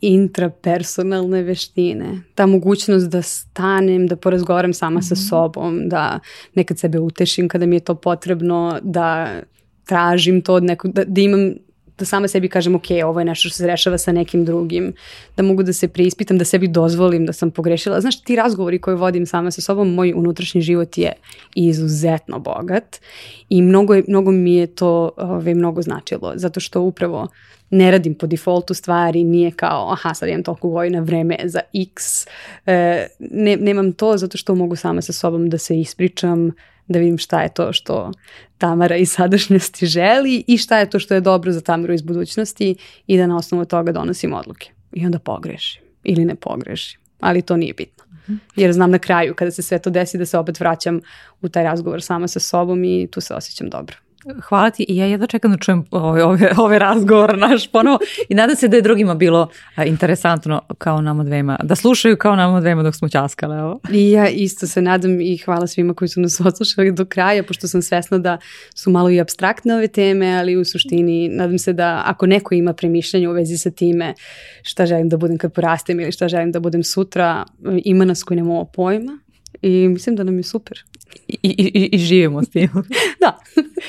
intrapersonalne veštine. Ta mogućnost da stanem, da porazgovaram sama mm -hmm. sa mhm. sobom, da nekad sebe utešim kada mi je to potrebno, da tražim to od nekog, da, da imam da sama sebi kažem ok, ovo je nešto što se rešava sa nekim drugim, da mogu da se preispitam, da sebi dozvolim da sam pogrešila. Znaš, ti razgovori koje vodim sama sa sobom, moj unutrašnji život je izuzetno bogat i mnogo, je, mnogo mi je to ove, mnogo značilo, zato što upravo ne radim po defaultu stvari, nije kao aha sad imam toliko godina vreme za x, e, ne, nemam to zato što mogu sama sa sobom da se ispričam, da vidim šta je to što Tamara iz sadašnjosti želi i šta je to što je dobro za Tamaru iz budućnosti i da na osnovu toga donosim odluke. I onda pogrešim ili ne pogrešim, ali to nije bitno. Mhm. Jer znam na kraju kada se sve to desi da se opet vraćam u taj razgovor sama sa sobom i tu se osjećam dobro. Hvala ti i ja jedva čekam da čujem ove, ove, ove razgovor naš ponovo i nadam se da je drugima bilo interesantno kao nama dvema, da slušaju kao nama dvema dok smo ćaskale ovo. I ja isto se nadam i hvala svima koji su nas odslušali do kraja, pošto sam svesna da su malo i abstraktne ove teme, ali u suštini nadam se da ako neko ima premišljanje u vezi sa time šta želim da budem kad porastem ili šta želim da budem sutra, ima nas koji nemamo pojma i mislim da nam je super. I, i, i živimo s tim. da.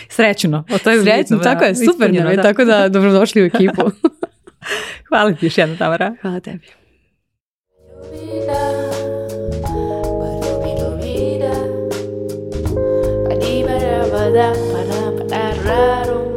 Srećno. O, to je Srećno, tako je, super nam je, da. tako da dobrodošli u ekipu. Hvala ti još jedna, Tamara. Hvala tebi. Ba-da-ba-da-ba-da